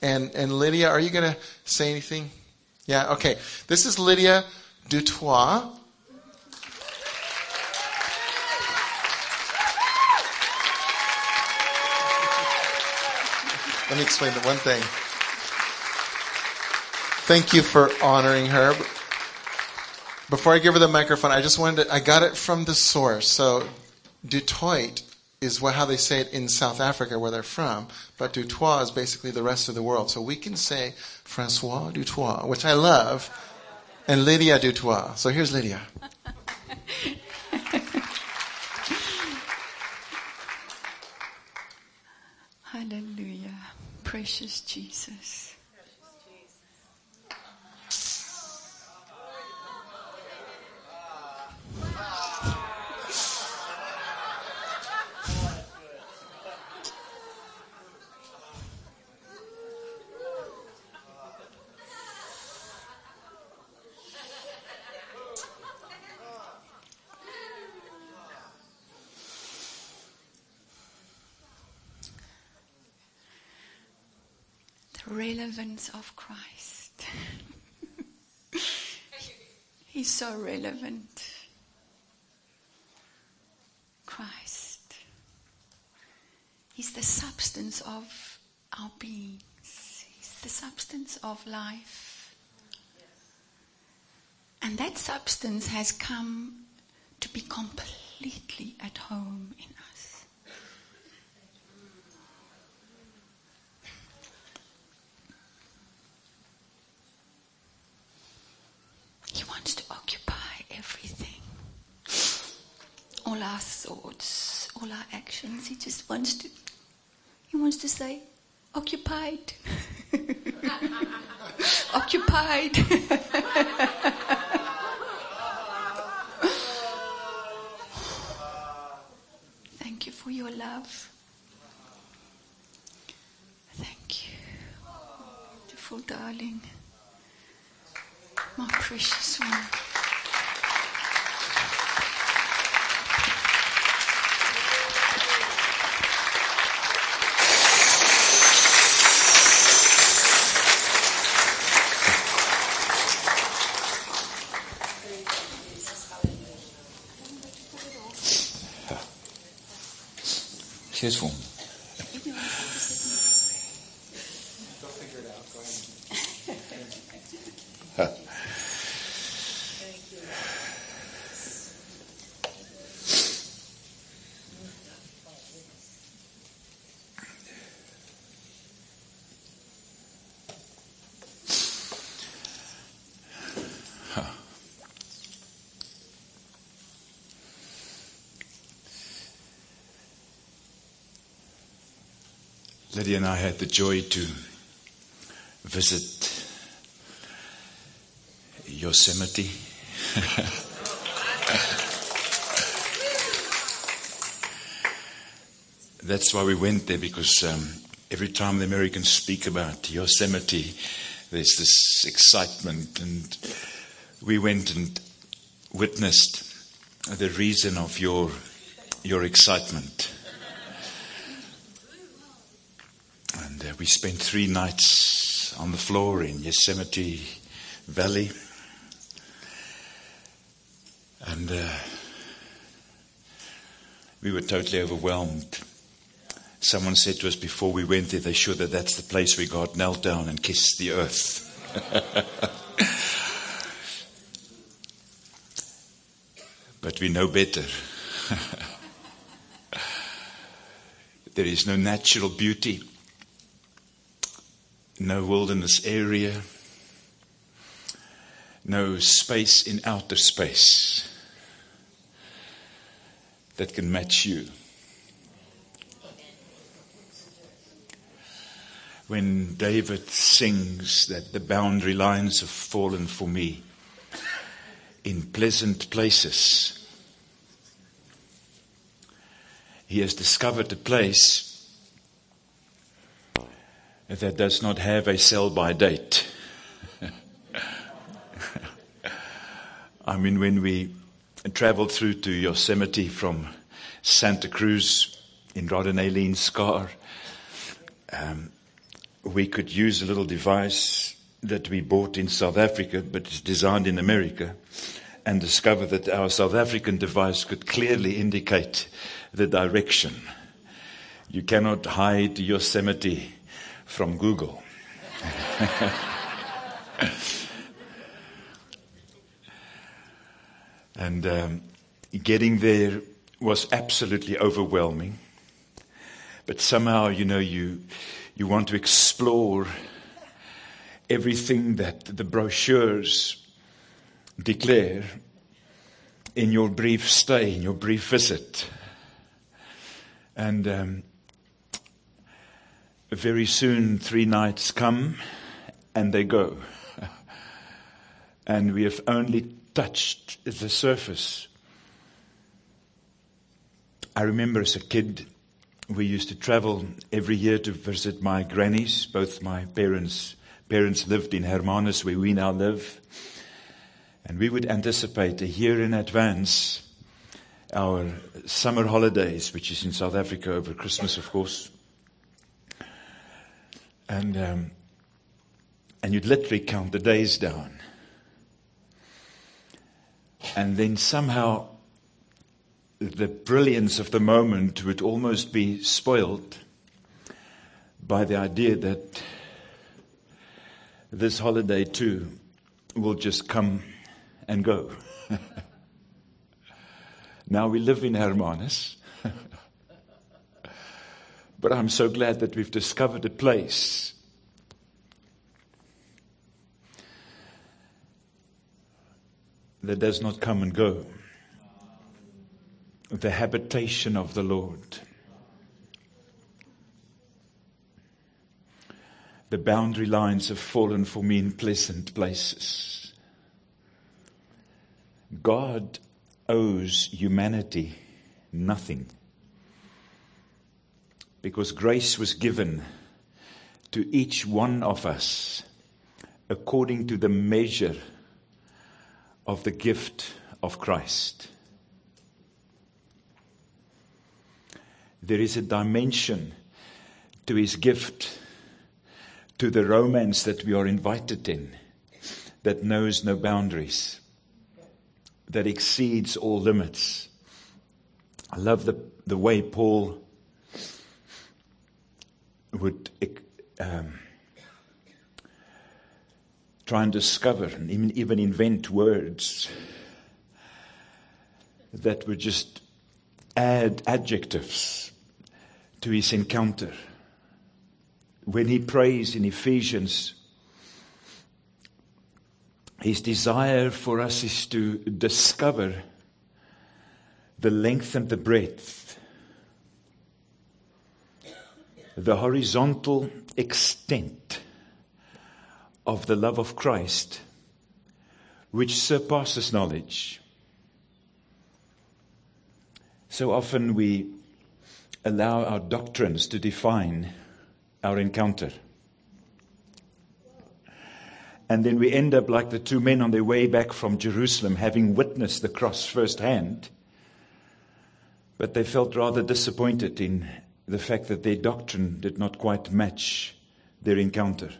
And, and Lydia, are you going to say anything? Yeah, okay. This is Lydia Dutois. Let me explain the one thing. Thank you for honoring her. Before I give her the microphone, I just wanted to, I got it from the source. So, Dutoit is what, how they say it in South Africa where they're from, but Dutois is basically the rest of the world. So we can say Francois Dutois, which I love, and Lydia Dutois. So here's Lydia. Hallelujah. Precious Jesus. Relevance of Christ. He's so relevant. Christ. He's the substance of our beings. He's the substance of life. And that substance has come to be completely at home in us. He wants to occupy everything. All our thoughts, all our actions. He just wants to he wants to say, occupied. occupied. Thank you for your love. Thank you. Beautiful darling. My precious one. 切除。Lydia and I had the joy to visit Yosemite. That's why we went there because um, every time the Americans speak about Yosemite, there's this excitement, and we went and witnessed the reason of your your excitement. And uh, we spent three nights on the floor in Yosemite Valley. And uh, we were totally overwhelmed. Someone said to us before we went there, they're sure that that's the place where God knelt down and kissed the earth. but we know better. there is no natural beauty no wilderness area, no space in outer space that can match you. When David sings that the boundary lines have fallen for me in pleasant places, he has discovered a place that does not have a sell by date. I mean, when we traveled through to Yosemite from Santa Cruz in Rod and Aileen's car, um, we could use a little device that we bought in South Africa, but it's designed in America, and discover that our South African device could clearly indicate the direction. You cannot hide Yosemite from Google. and um, getting there was absolutely overwhelming. But somehow, you know, you, you want to explore everything that the brochures declare in your brief stay, in your brief visit. And um, very soon, three nights come and they go. and we have only touched the surface. I remember as a kid, we used to travel every year to visit my grannies. Both my parents parents lived in Hermanus, where we now live. And we would anticipate a year in advance our summer holidays, which is in South Africa over Christmas, of course. And, um, and you'd literally count the days down. And then somehow the brilliance of the moment would almost be spoiled by the idea that this holiday too will just come and go. now we live in Hermanus. But I'm so glad that we've discovered a place that does not come and go the habitation of the Lord. The boundary lines have fallen for me in pleasant places. God owes humanity nothing because grace was given to each one of us according to the measure of the gift of Christ. there is a dimension to his gift, to the romance that we are invited in, that knows no boundaries, that exceeds all limits. I love the, the way Paul would um, try and discover and even, even invent words that would just add adjectives to his encounter. When he prays in Ephesians, his desire for us is to discover the length and the breadth, the horizontal extent of the love of Christ, which surpasses knowledge. So often we allow our doctrines to define our encounter. And then we end up like the two men on their way back from Jerusalem, having witnessed the cross firsthand. But they felt rather disappointed in the fact that their doctrine did not quite match their encounter.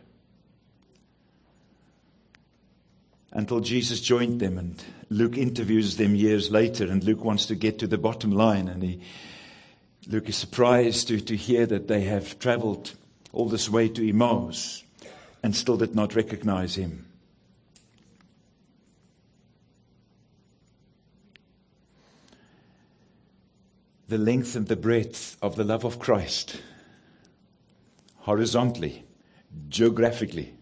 Until Jesus joined them, and Luke interviews them years later, and Luke wants to get to the bottom line, and he Luke is surprised to, to hear that they have traveled all this way to Emmaus and still did not recognize him. The length and the breadth of the love of Christ, horizontally, geographically,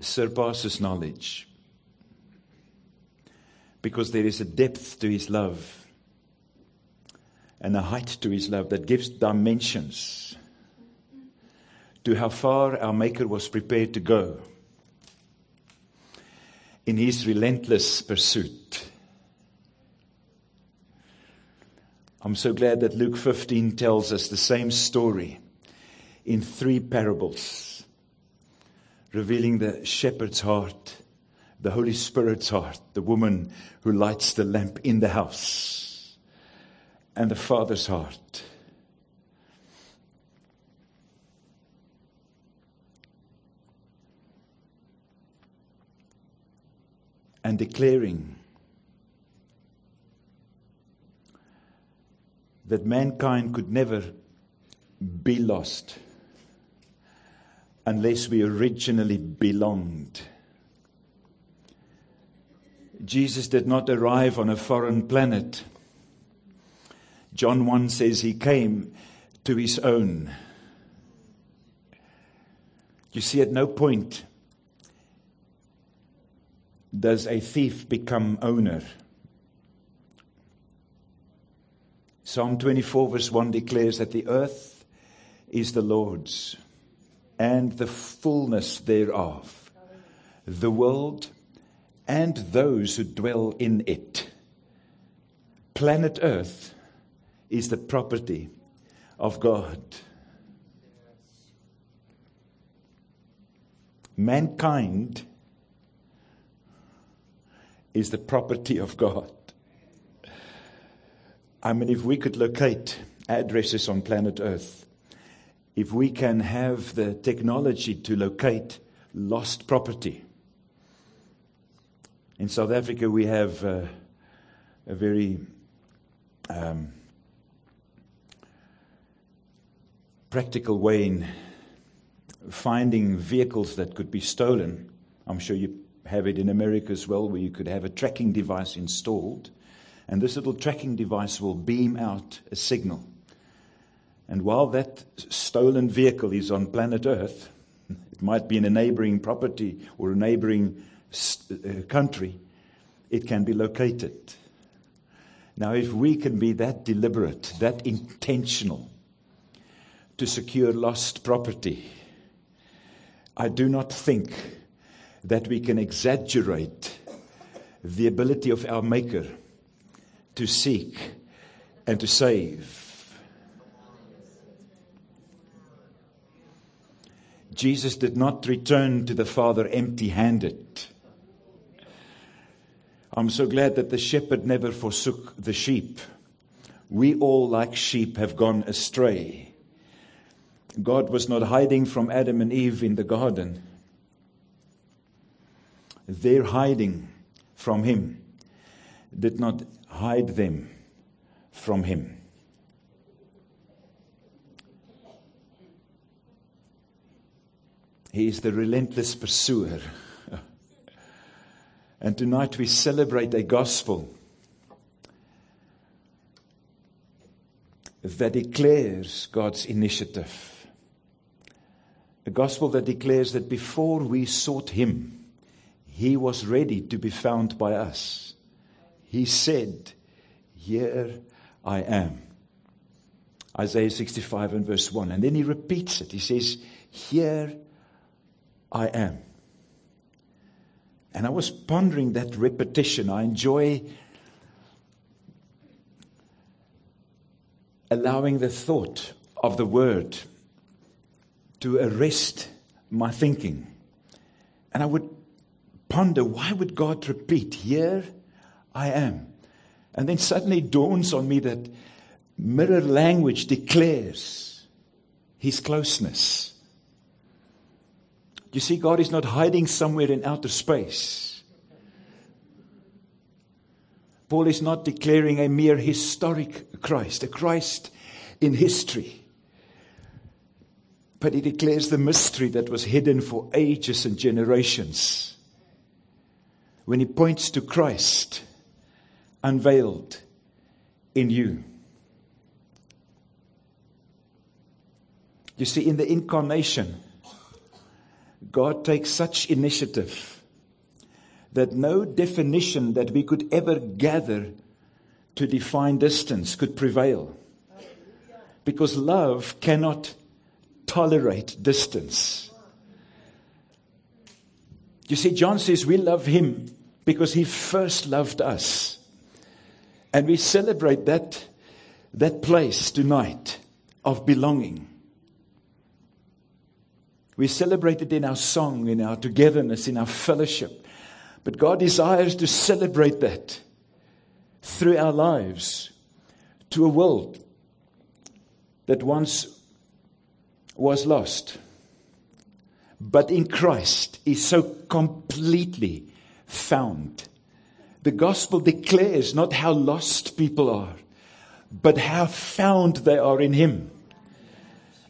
surpasses knowledge because there is a depth to his love and a height to his love that gives dimensions to how far our Maker was prepared to go in his relentless pursuit. I'm so glad that Luke 15 tells us the same story in three parables, revealing the shepherd's heart, the Holy Spirit's heart, the woman who lights the lamp in the house, and the Father's heart. And declaring that mankind could never be lost unless we originally belonged. Jesus did not arrive on a foreign planet. John 1 says he came to his own. You see, at no point does a thief become owner. Psalm 24, verse 1 declares that the earth is the Lord's and the fullness thereof, the world and those who dwell in it. Planet Earth is the property of God. Mankind is the property of God. I mean, if we could locate addresses on planet Earth, if we can have the technology to locate lost property. In South Africa, we have uh, a very um, practical way in finding vehicles that could be stolen. I'm sure you have it in America as well, where you could have a tracking device installed, and this little tracking device will beam out a signal. And while that stolen vehicle is on planet Earth, it might be in a neighboring property or a neighboring uh, country, it can be located. Now, if we can be that deliberate, that intentional to secure lost property, I do not think that we can exaggerate the ability of our Maker to seek and to save. Jesus did not return to the Father empty handed. I'm so glad that the shepherd never forsook the sheep. We all, like sheep, have gone astray. God was not hiding from Adam and Eve in the garden their hiding from him did not hide them from him. He is the relentless pursuer. and tonight we celebrate a gospel that declares God's initiative. A gospel that declares that before we sought Him, he was ready to be found by us. He said, Here I am. Isaiah 65 and verse 1. And then he repeats it. He says, Here I am. And I was pondering that repetition. I enjoy allowing the thought of the word to arrest my thinking. And I would ponder why would God repeat, Here I am? And then suddenly dawns on me that mirror language declares his closeness. You see, God is not hiding somewhere in outer space. Paul is not declaring a mere historic Christ, a Christ in history. But he declares the mystery that was hidden for ages and generations when he points to Christ unveiled in you. You see, in the incarnation, God takes such initiative that no definition that we could ever gather to define distance could prevail. Because love cannot tolerate distance. You see, John says we love him because he first loved us. And we celebrate that, that place tonight of belonging. We celebrate it in our song, in our togetherness, in our fellowship. But God desires to celebrate that through our lives to a world that once was lost, but in Christ is so completely found. The gospel declares not how lost people are, but how found they are in Him.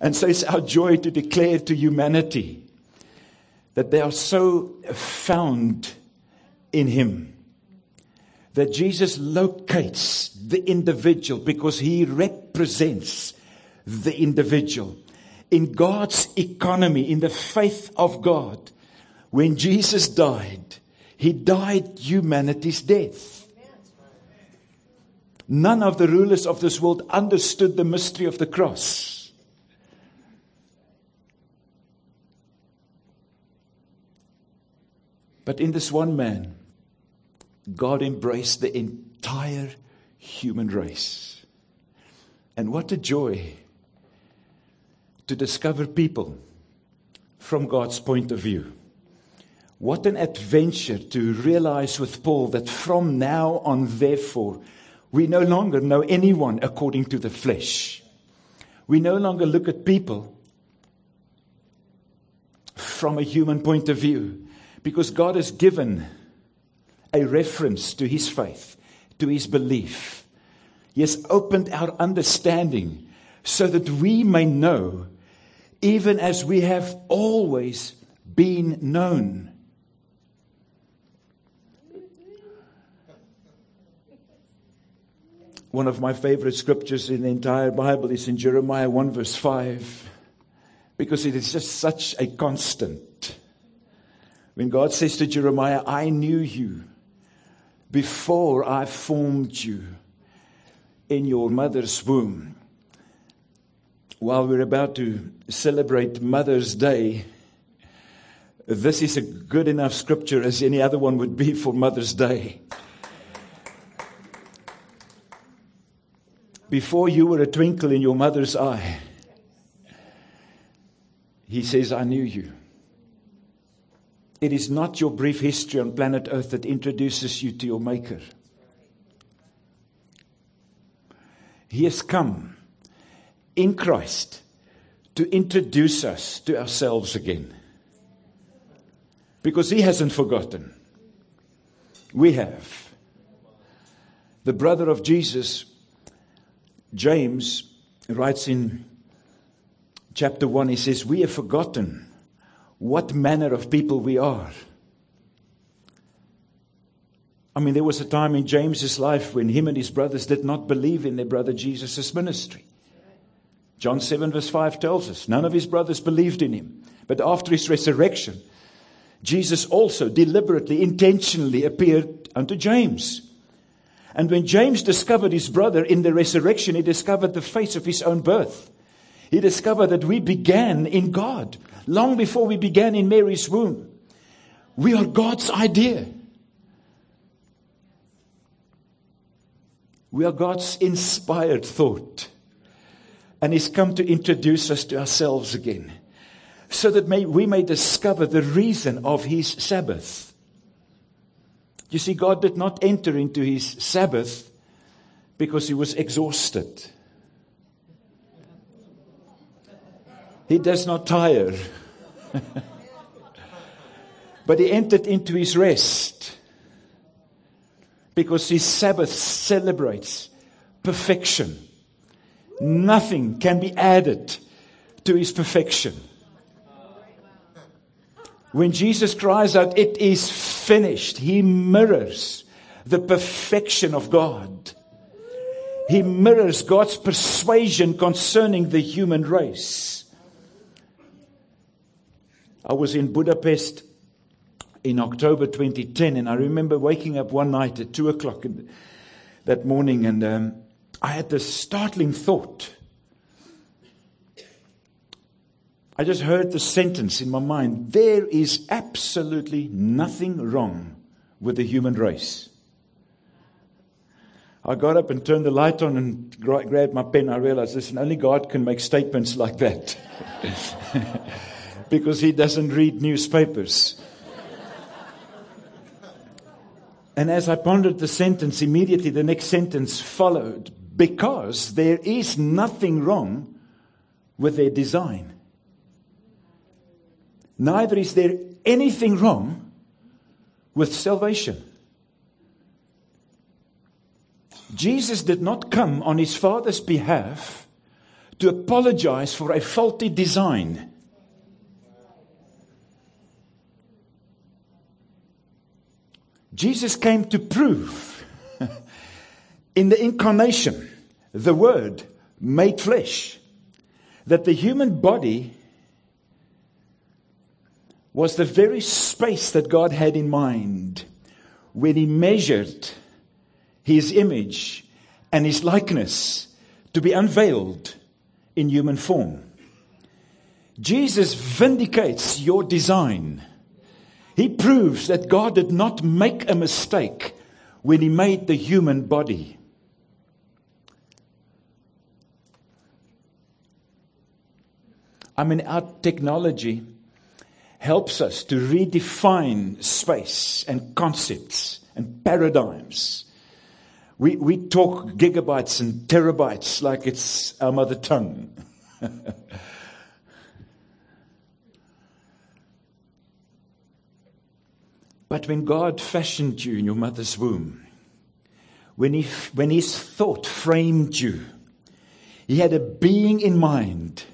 And so it's our joy to declare to humanity that they are so found in Him. That Jesus locates the individual because He represents the individual. In God's economy, in the faith of God, when Jesus died, He died humanity's death. None of the rulers of this world understood the mystery of the cross. But in this one man, God embraced the entire human race. And what a joy to discover people from God's point of view. What an adventure to realize with Paul that from now on, therefore, we no longer know anyone according to the flesh. We no longer look at people from a human point of view because God has given a reference to his faith, to his belief. He has opened our understanding so that we may know, even as we have always been known. One of my favorite scriptures in the entire Bible is in Jeremiah 1, verse 5, because it is just such a constant. When God says to Jeremiah, I knew you before I formed you in your mother's womb. While we're about to celebrate Mother's Day, this is a good enough scripture as any other one would be for Mother's Day. Before you were a twinkle in your mother's eye, he says, I knew you. It is not your brief history on planet Earth that introduces you to your Maker. He has come in Christ to introduce us to ourselves again. Because He hasn't forgotten. We have. The brother of Jesus James writes in chapter 1, he says, We have forgotten what manner of people we are. I mean, there was a time in James's life when him and his brothers did not believe in their brother Jesus' ministry. John 7, verse 5 tells us none of his brothers believed in him. But after his resurrection, Jesus also deliberately, intentionally appeared unto James. And when James discovered his brother in the resurrection, he discovered the face of his own birth. He discovered that we began in God long before we began in Mary's womb. We are God's idea. We are God's inspired thought. And He's come to introduce us to ourselves again so that may, we may discover the reason of His Sabbath. You see, God did not enter into his Sabbath because he was exhausted. He does not tire. but he entered into his rest because his Sabbath celebrates perfection. Nothing can be added to his perfection. When Jesus cries out, It is finished, he mirrors the perfection of God. He mirrors God's persuasion concerning the human race. I was in Budapest in October 2010, and I remember waking up one night at 2 o'clock that morning, and um, I had this startling thought. I just heard the sentence in my mind there is absolutely nothing wrong with the human race. I got up and turned the light on and grabbed my pen. I realized, listen, only God can make statements like that. because he doesn't read newspapers. and as I pondered the sentence, immediately the next sentence followed because there is nothing wrong with their design neither is there anything wrong with salvation. Jesus did not come on his Father's behalf to apologize for a faulty design. Jesus came to prove in the incarnation, the Word made flesh, that the human body was the very space that God had in mind when He measured His image and His likeness to be unveiled in human form. Jesus vindicates your design. He proves that God did not make a mistake when He made the human body. I mean, our technology helps us to redefine space and concepts and paradigms. We, we talk gigabytes and terabytes like it's our mother tongue. but when God fashioned you in your mother's womb, when, he, when His thought framed you, He had a being in mind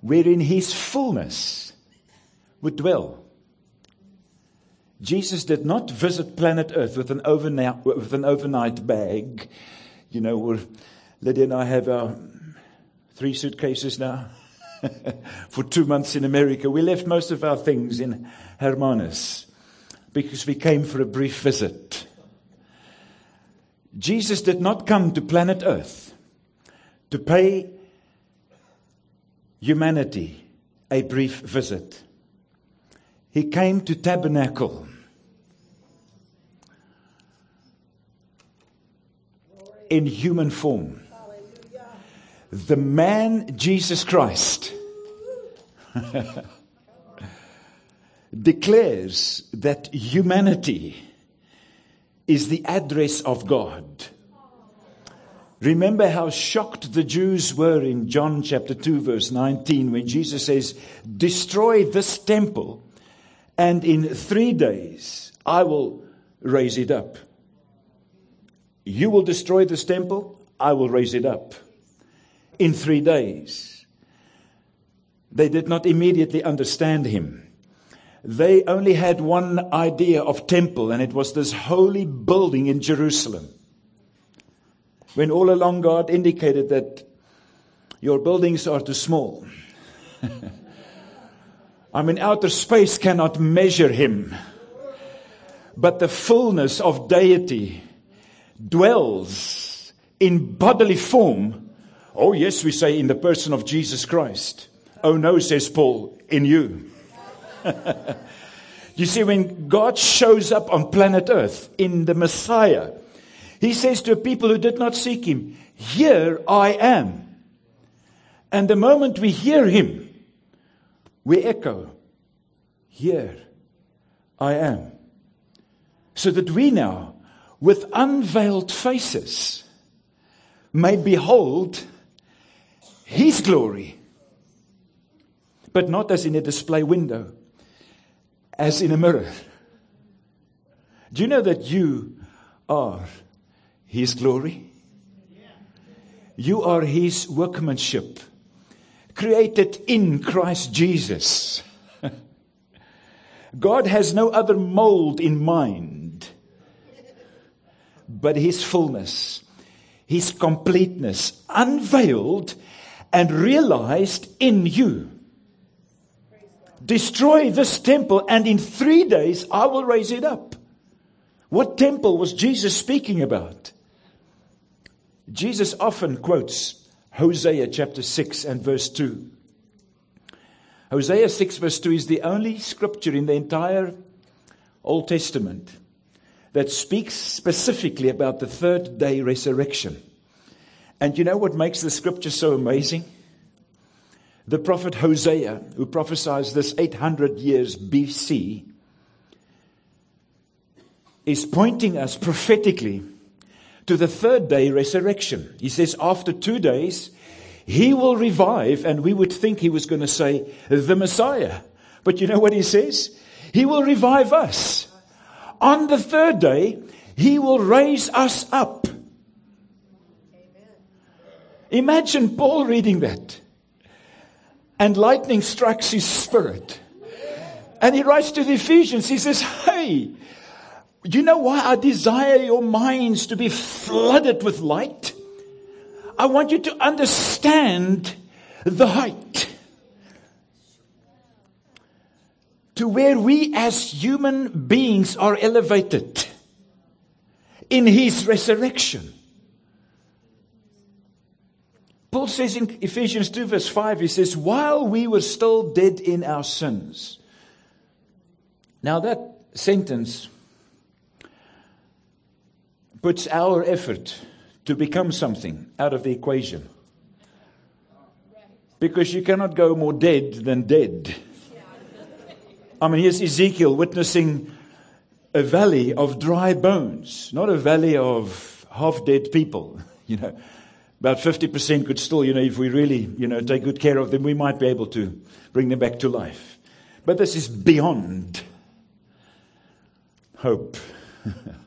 wherein His fullness would dwell. Jesus did not visit planet Earth with an overnight, with an overnight bag. You know, we Lydia and I have our three suitcases now for two months in America. We left most of our things in Hermanus because we came for a brief visit. Jesus did not come to planet Earth to pay humanity a brief visit. He came to tabernacle in human form. The man Jesus Christ declares that humanity is the address of God. Remember how shocked the Jews were in John chapter 2, verse 19, when Jesus says, Destroy this temple, and in three days I will raise it up. You will destroy this temple, I will raise it up. In three days. They did not immediately understand him. They only had one idea of temple, and it was this holy building in Jerusalem. When all along God indicated that your buildings are too small. I mean, outer space cannot measure him. But the fullness of deity dwells in bodily form. Oh, yes, we say in the person of Jesus Christ. Oh, no, says Paul, in you. you see, when God shows up on planet Earth in the Messiah, he says to a people who did not seek him, Here I am. And the moment we hear him, we echo, Here I am. So that we now with unveiled faces may behold his glory, but not as in a display window, as in a mirror. Do you know that you are his glory? You are his workmanship, created in Christ Jesus. God has no other mold in mind but his fullness, his completeness, unveiled and realized in you. Destroy this temple, and in three days I will raise it up. What temple was Jesus speaking about? Jesus often quotes Hosea chapter 6 and verse 2. Hosea 6 verse 2 is the only scripture in the entire Old Testament that speaks specifically about the third day resurrection. And you know what makes the scripture so amazing? The prophet Hosea, who prophesies this 800 years BC, is pointing us prophetically to the third day resurrection. He says, after two days, he will revive, and we would think he was going to say, the Messiah. But you know what he says? He will revive us. On the third day, he will raise us up. Imagine Paul reading that. And lightning strikes his spirit. And he writes to the Ephesians, he says, Hey, you know why I desire your minds to be flooded with light? I want you to understand the height to where we as human beings are elevated in his resurrection. Paul says in Ephesians 2, verse 5, he says, While we were still dead in our sins. Now, that sentence puts our effort to become something out of the equation. Because you cannot go more dead than dead. I mean, here's Ezekiel witnessing a valley of dry bones, not a valley of half dead people, you know. About 50% could still, you know, if we really, you know, take good care of them, we might be able to bring them back to life. But this is beyond hope.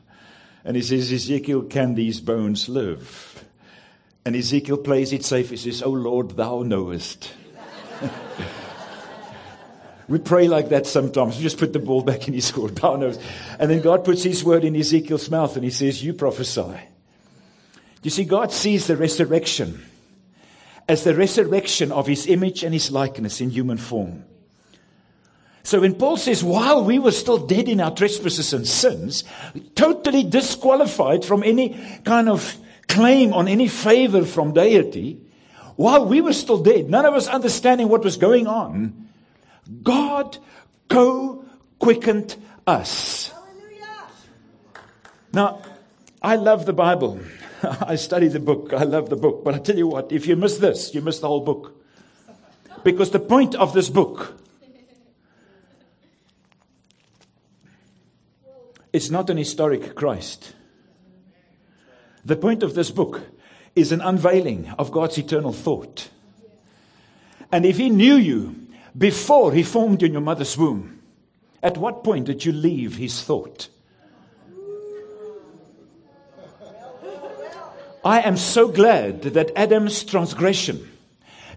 and he says, Ezekiel, can these bones live? And Ezekiel plays it safe. He says, Oh Lord, thou knowest. we pray like that sometimes. We just put the ball back in his court. Thou knows. And then God puts his word in Ezekiel's mouth and he says, You prophesy. You see, God sees the resurrection as the resurrection of his image and his likeness in human form. So when Paul says, while we were still dead in our trespasses and sins, totally disqualified from any kind of claim on any favor from deity, while we were still dead, none of us understanding what was going on, God co quickened us. Now, I love the Bible. I study the book. I love the book. But I tell you what, if you miss this, you miss the whole book. Because the point of this book is not an historic Christ. The point of this book is an unveiling of God's eternal thought. And if He knew you before He formed you in your mother's womb, at what point did you leave His thought? I am so glad that Adam's transgression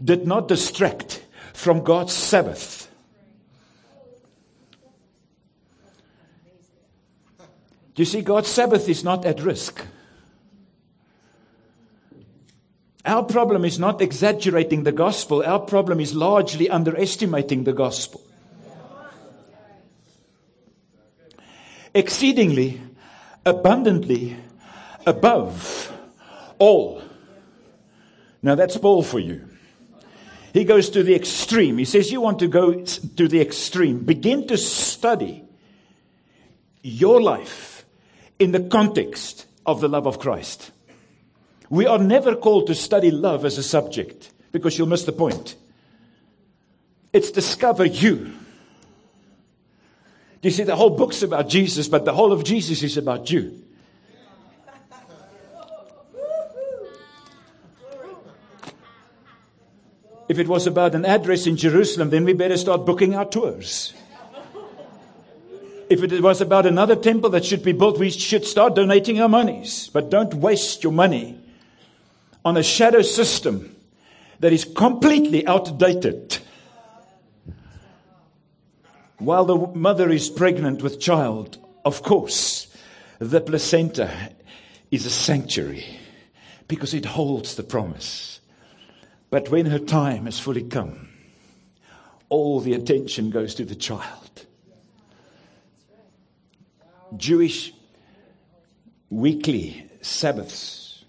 did not distract from God's Sabbath. You see, God's Sabbath is not at risk. Our problem is not exaggerating the gospel, our problem is largely underestimating the gospel. Exceedingly, abundantly, above all. Now that's Paul for you. He goes to the extreme. He says, You want to go to the extreme. Begin to study your life in the context of the love of Christ. We are never called to study love as a subject because you'll miss the point. It's discover you. You see, the whole book's about Jesus, but the whole of Jesus is about you. If it was about an address in Jerusalem, then we better start booking our tours. If it was about another temple that should be built, we should start donating our monies. But don't waste your money on a shadow system that is completely outdated. While the mother is pregnant with child, of course, the placenta is a sanctuary because it holds the promise. But when her time has fully come, all the attention goes to the child. Jewish weekly Sabbaths,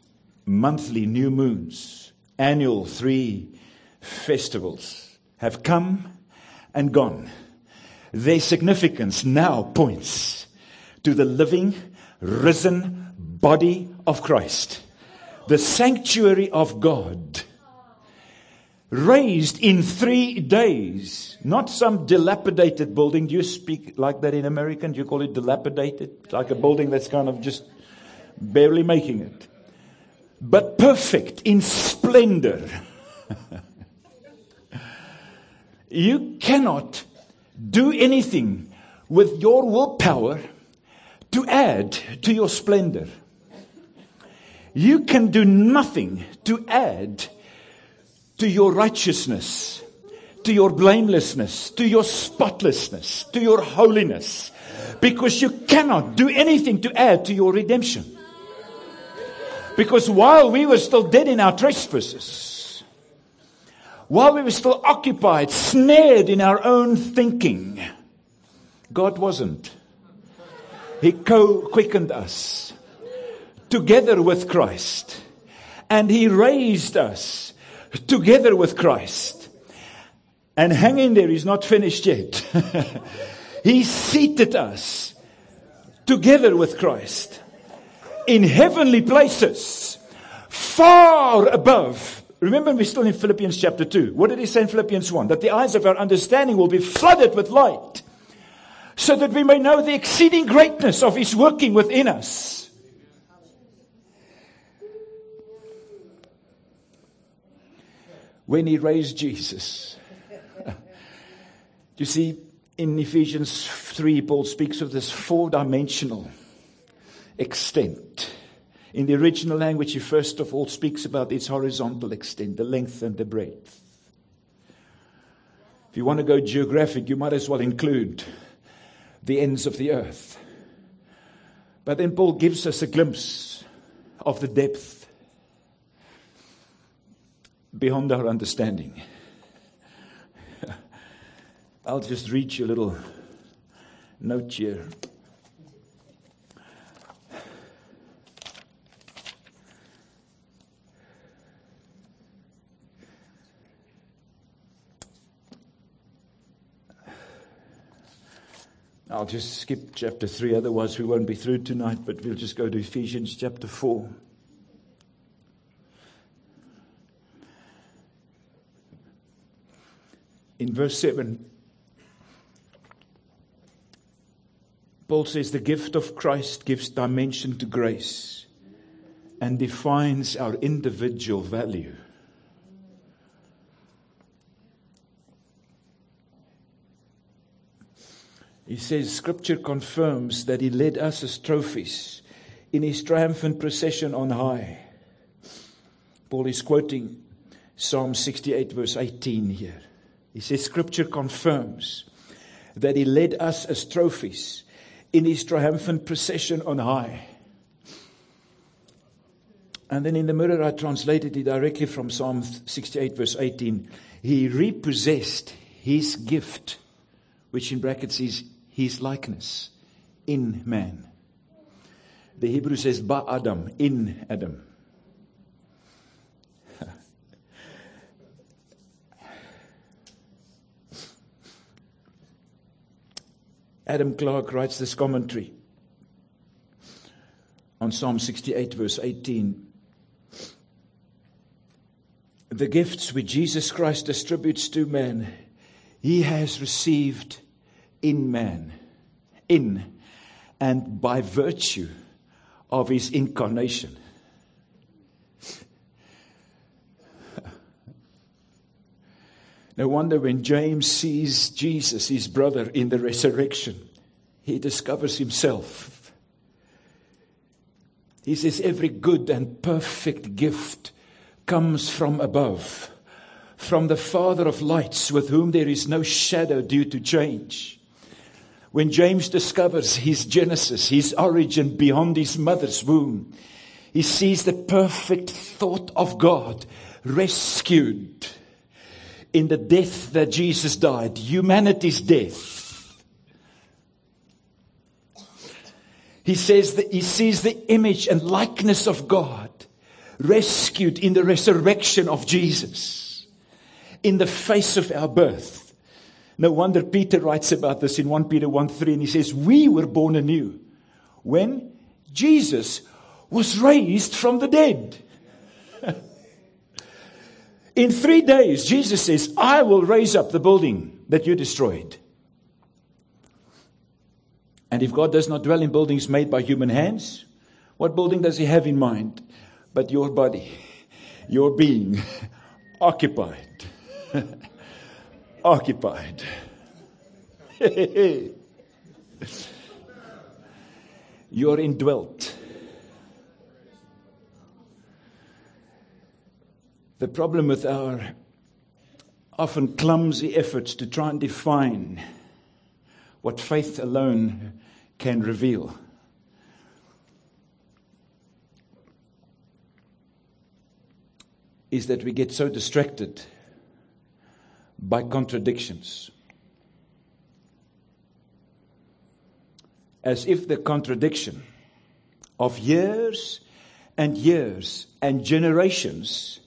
monthly new moons, annual three festivals have come and gone. Their significance now points to the living, risen body of Christ, the sanctuary of God raised in three days. Not some dilapidated building. Do you speak like that in American? Do you call it dilapidated? Like a building that's kind of just barely making it. But perfect in splendor. you cannot do anything with your willpower to add to your splendor. You can do nothing to add to your righteousness, to your blamelessness, to your spotlessness, to your holiness, because you cannot do anything to add to your redemption. Because while we were still dead in our trespasses, while we were still occupied, snared in our own thinking, God wasn't. He co quickened us together with Christ. And He raised us together with Christ. And hanging there, He's not finished yet. he seated us together with Christ in heavenly places, far above. Remember, we're still in Philippians chapter 2. What did he say in Philippians 1? That the eyes of our understanding will be flooded with light, so that we may know the exceeding greatness of his working within us. When he raised Jesus, you see, in Ephesians 3, Paul speaks of this four dimensional extent. In the original language, he first of all speaks about its horizontal extent, the length and the breadth. If you want to go geographic, you might as well include the ends of the earth. But then Paul gives us a glimpse of the depth beyond our understanding. I'll just read you a little note here. I'll just skip chapter 3, otherwise, we won't be through tonight, but we'll just go to Ephesians chapter 4. Verse 7, Paul says the gift of Christ gives dimension to grace and defines our individual value. He says Scripture confirms that He led us as trophies in His triumphant procession on high. Paul is quoting Psalm 68, verse 18 here. He says Scripture confirms that He led us as trophies in His triumphant procession on high. And then in the mirror, I translated it directly from Psalm 68, verse 18. He repossessed His gift, which in brackets is his likeness in man. The Hebrew says ba Adam, in Adam. Adam Clarke writes this commentary on Psalm 68, verse 18. The gifts which Jesus Christ distributes to men, he has received in man, in and by virtue of his incarnation. No wonder when James sees Jesus, his brother, in the resurrection, he discovers himself. He says, Every good and perfect gift comes from above, from the Father of lights, with whom there is no shadow due to change. When James discovers his genesis, his origin beyond his mother's womb, he sees the perfect thought of God rescued in the death that Jesus died, humanity's death. He says that he sees the image and likeness of God rescued in the resurrection of Jesus, in the face of our birth. No wonder Peter writes about this in 1 Peter 1 3, and he says, We were born anew when Jesus was raised from the dead. In three days, Jesus says, I will raise up the building that you destroyed. And if God does not dwell in buildings made by human hands, what building does He have in mind? But your body, your being, occupied occupied. You're indwelt. The problem with our often clumsy efforts to try and define what faith alone can reveal is that we get so distracted by contradictions. As if the contradiction of years and years and generations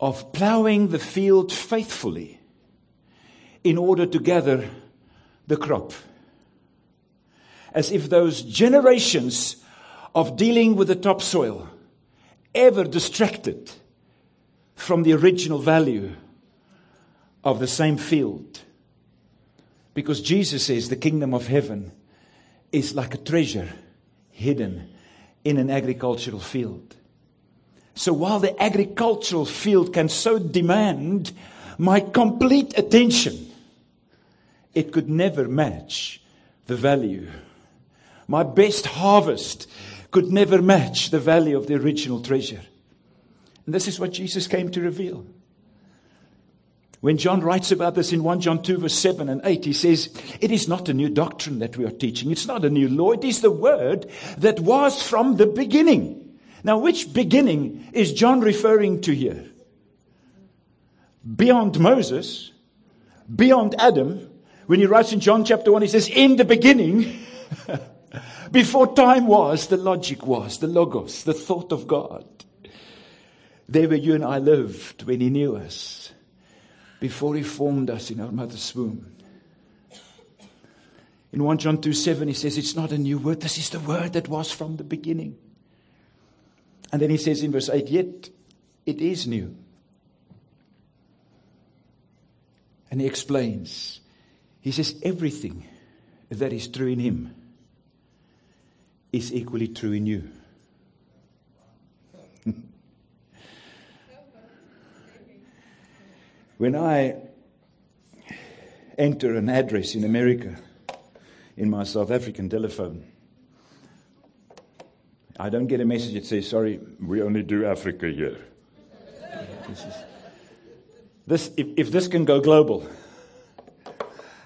of plowing the field faithfully in order to gather the crop. As if those generations of dealing with the topsoil ever distracted from the original value of the same field. Because Jesus says the kingdom of heaven is like a treasure hidden in an agricultural field. So while the agricultural field can so demand my complete attention, it could never match the value. My best harvest could never match the value of the original treasure. And this is what Jesus came to reveal. When John writes about this in 1 John 2, verse 7 and 8, he says, It is not a new doctrine that we are teaching. It's not a new law. It is the word that was from the beginning. Now, which beginning is John referring to here? Beyond Moses, beyond Adam. When he writes in John chapter 1, he says, In the beginning, before time was, the logic was, the logos, the thought of God. There where you and I lived when He knew us, before He formed us in our mother's womb. In 1 John 2 7, He says, It's not a new word. This is the word that was from the beginning. And then He says in verse 8, Yet it is new. And He explains, He says, Everything that is true in Him is equally true in you. When I enter an address in America in my South African telephone, I don't get a message that says, sorry, we only do Africa here. This, is, this if, if this can go global,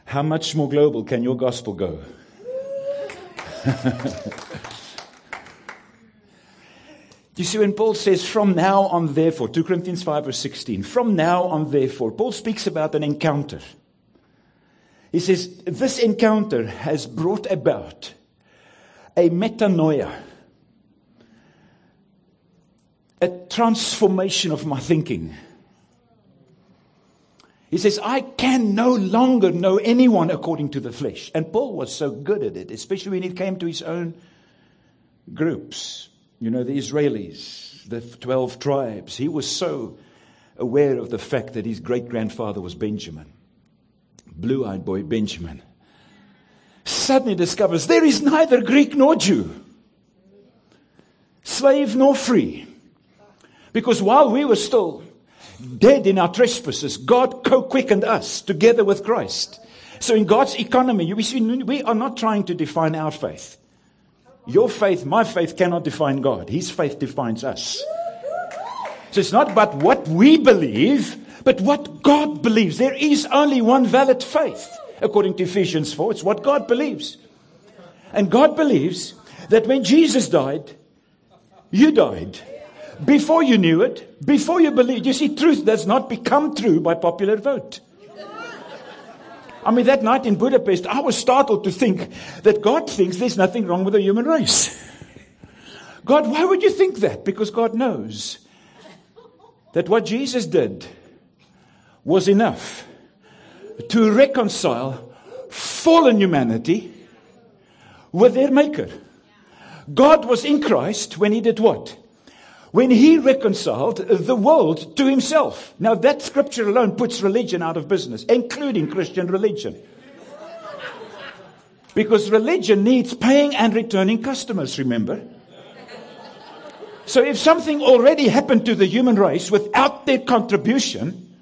how much more global can your gospel go? You see, when Paul says, from now on, therefore, 2 Corinthians 5 verse 16, from now on, therefore, Paul speaks about an encounter. He says, this encounter has brought about a metanoia, a transformation of my thinking. He says, I can no longer know anyone according to the flesh. And Paul was so good at it, especially when it came to his own groups. You know, the Israelis, the 12 tribes. He was so aware of the fact that his great grandfather was Benjamin, blue eyed boy Benjamin. Suddenly discovers there is neither Greek nor Jew, slave nor free. Because while we were still dead in our trespasses, God co quickened us together with Christ. So in God's economy, we are not trying to define our faith. Your faith, my faith cannot define God. His faith defines us. So it's not about what we believe, but what God believes. There is only one valid faith, according to Ephesians 4. It's what God believes. And God believes that when Jesus died, you died. Before you knew it, before you believed. You see, truth does not become true by popular vote. I mean, that night in Budapest, I was startled to think that God thinks there's nothing wrong with the human race. God, why would you think that? Because God knows that what Jesus did was enough to reconcile fallen humanity with their Maker. God was in Christ when He did what? When he reconciled the world to himself. Now, that scripture alone puts religion out of business, including Christian religion. Because religion needs paying and returning customers, remember? So, if something already happened to the human race without their contribution,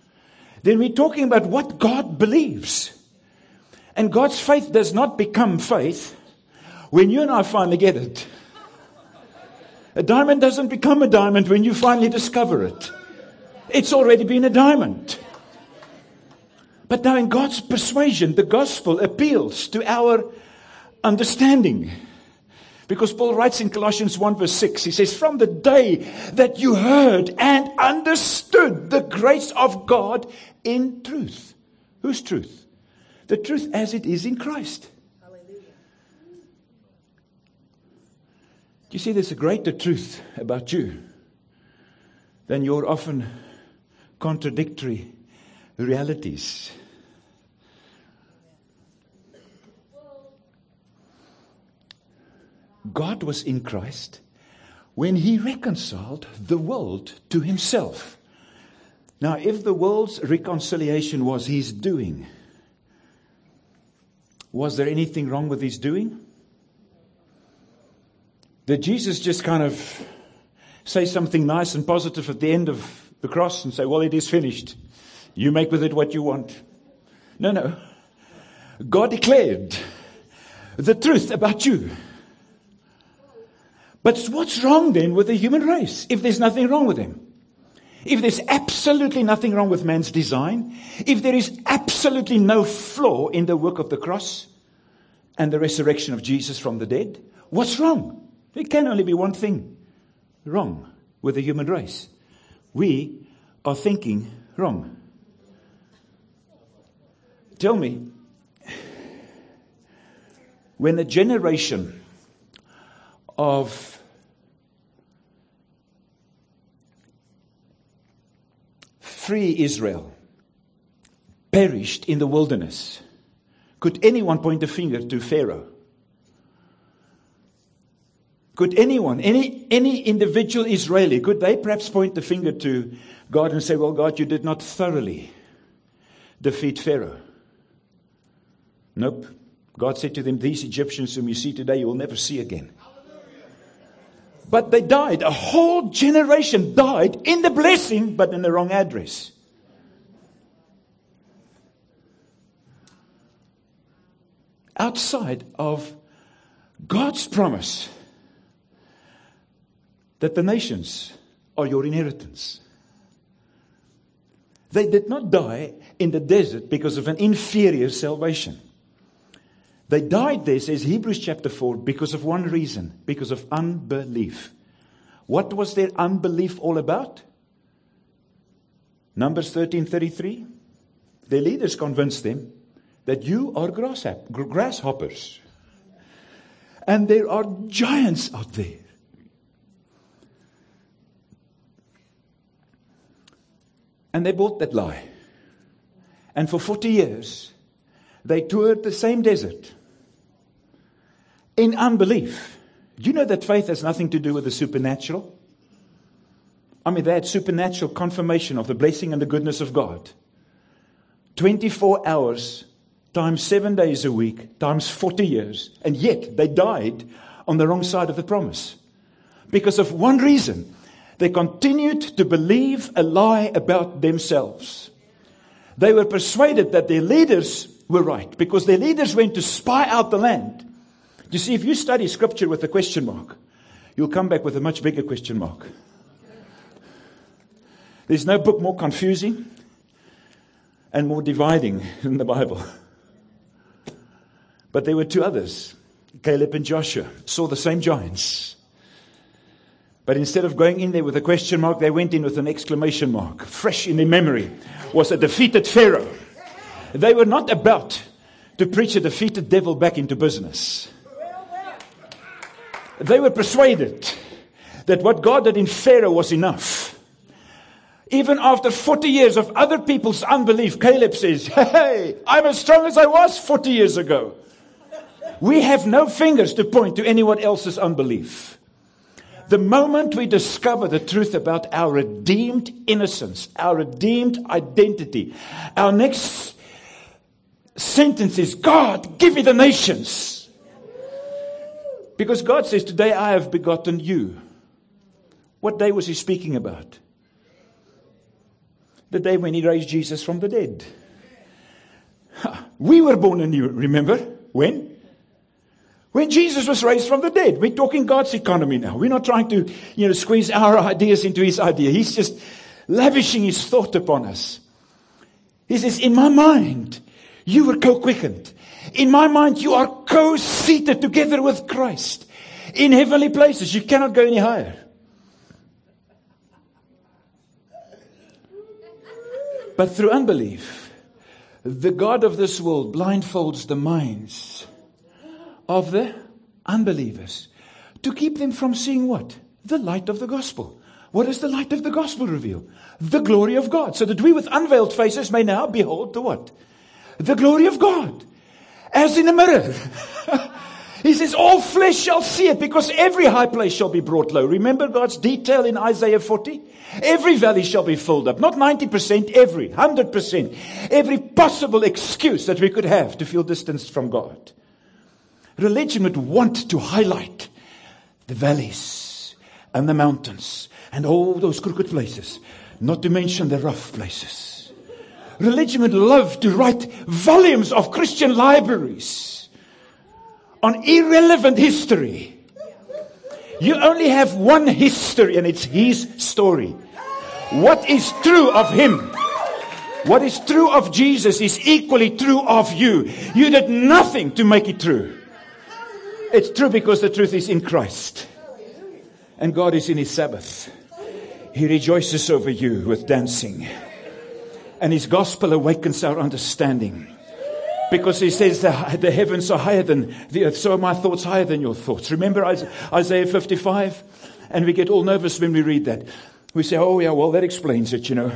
then we're talking about what God believes. And God's faith does not become faith when you and I finally get it. A diamond doesn't become a diamond when you finally discover it. It's already been a diamond. But now, in God's persuasion, the gospel appeals to our understanding. Because Paul writes in Colossians 1 verse 6, he says, From the day that you heard and understood the grace of God in truth. Whose truth? The truth as it is in Christ. You see there's a greater truth about you than your often contradictory realities? God was in Christ when he reconciled the world to himself. Now, if the world's reconciliation was his doing, was there anything wrong with his doing? Did Jesus just kind of say something nice and positive at the end of the cross and say, Well, it is finished. You make with it what you want? No, no. God declared the truth about you. But what's wrong then with the human race if there's nothing wrong with them? If there's absolutely nothing wrong with man's design, if there is absolutely no flaw in the work of the cross and the resurrection of Jesus from the dead, what's wrong? There can only be one thing wrong with the human race. We are thinking wrong. Tell me, when a generation of free Israel perished in the wilderness, could anyone point a finger to Pharaoh? Could anyone, any, any individual Israeli, could they perhaps point the finger to God and say, Well, God, you did not thoroughly defeat Pharaoh? Nope. God said to them, These Egyptians whom you see today, you will never see again. But they died. A whole generation died in the blessing, but in the wrong address. Outside of God's promise that the nations are your inheritance. They did not die in the desert because of an inferior salvation. They died there, says Hebrews chapter 4, because of one reason because of unbelief. What was their unbelief all about? Numbers 13:33. Their leaders convinced them that you are grasshoppers. And there are giants out there. And they bought that lie. And for 40 years, they toured the same desert in unbelief. Do you know that faith has nothing to do with the supernatural? I mean, they had supernatural confirmation of the blessing and the goodness of God. 24 hours times seven days a week times 40 years, and yet they died on the wrong side of the promise. Because of one reason they continued to believe a lie about themselves. They were persuaded that their leaders were right because their leaders went to spy out the land. You see, if you study scripture with a question mark, you'll come back with a much bigger question mark. There's no book more confusing and more dividing than the Bible. But there were two others. Caleb and Joshua saw the same giants. But instead of going in there with a question mark, they went in with an exclamation mark. Fresh in their memory was a defeated Pharaoh. They were not about to preach a defeated devil back into business. They were persuaded that what God did in Pharaoh was enough. Even after 40 years of other people's unbelief, Caleb says, Hey, I'm as strong as I was 40 years ago. We have no fingers to point to anyone else's unbelief. The moment we discover the truth about our redeemed innocence, our redeemed identity, our next sentence is God, give me the nations. Because God says, Today I have begotten you. What day was he speaking about? The day when he raised Jesus from the dead. We were born anew, remember? When? When Jesus was raised from the dead. We're talking God's economy now. We're not trying to, you know, squeeze our ideas into his idea. He's just lavishing his thought upon us. He says, In my mind, you were co quickened. In my mind, you are co seated together with Christ in heavenly places. You cannot go any higher. But through unbelief, the God of this world blindfolds the minds of the unbelievers to keep them from seeing what? The light of the gospel. What does the light of the gospel reveal? The glory of God. So that we with unveiled faces may now behold the what? The glory of God. As in a mirror. he says, all flesh shall see it because every high place shall be brought low. Remember God's detail in Isaiah 40? Every valley shall be filled up. Not 90%, every, 100%. Every possible excuse that we could have to feel distanced from God. Religion would want to highlight the valleys and the mountains and all those crooked places, not to mention the rough places. Religion would love to write volumes of Christian libraries on irrelevant history. You only have one history and it's his story. What is true of him? What is true of Jesus is equally true of you. You did nothing to make it true. It's true because the truth is in Christ. And God is in His Sabbath. He rejoices over you with dancing. And His gospel awakens our understanding. Because He says the, the heavens are higher than the earth, so are my thoughts higher than your thoughts. Remember Isaiah 55? And we get all nervous when we read that. We say, oh yeah, well that explains it, you know.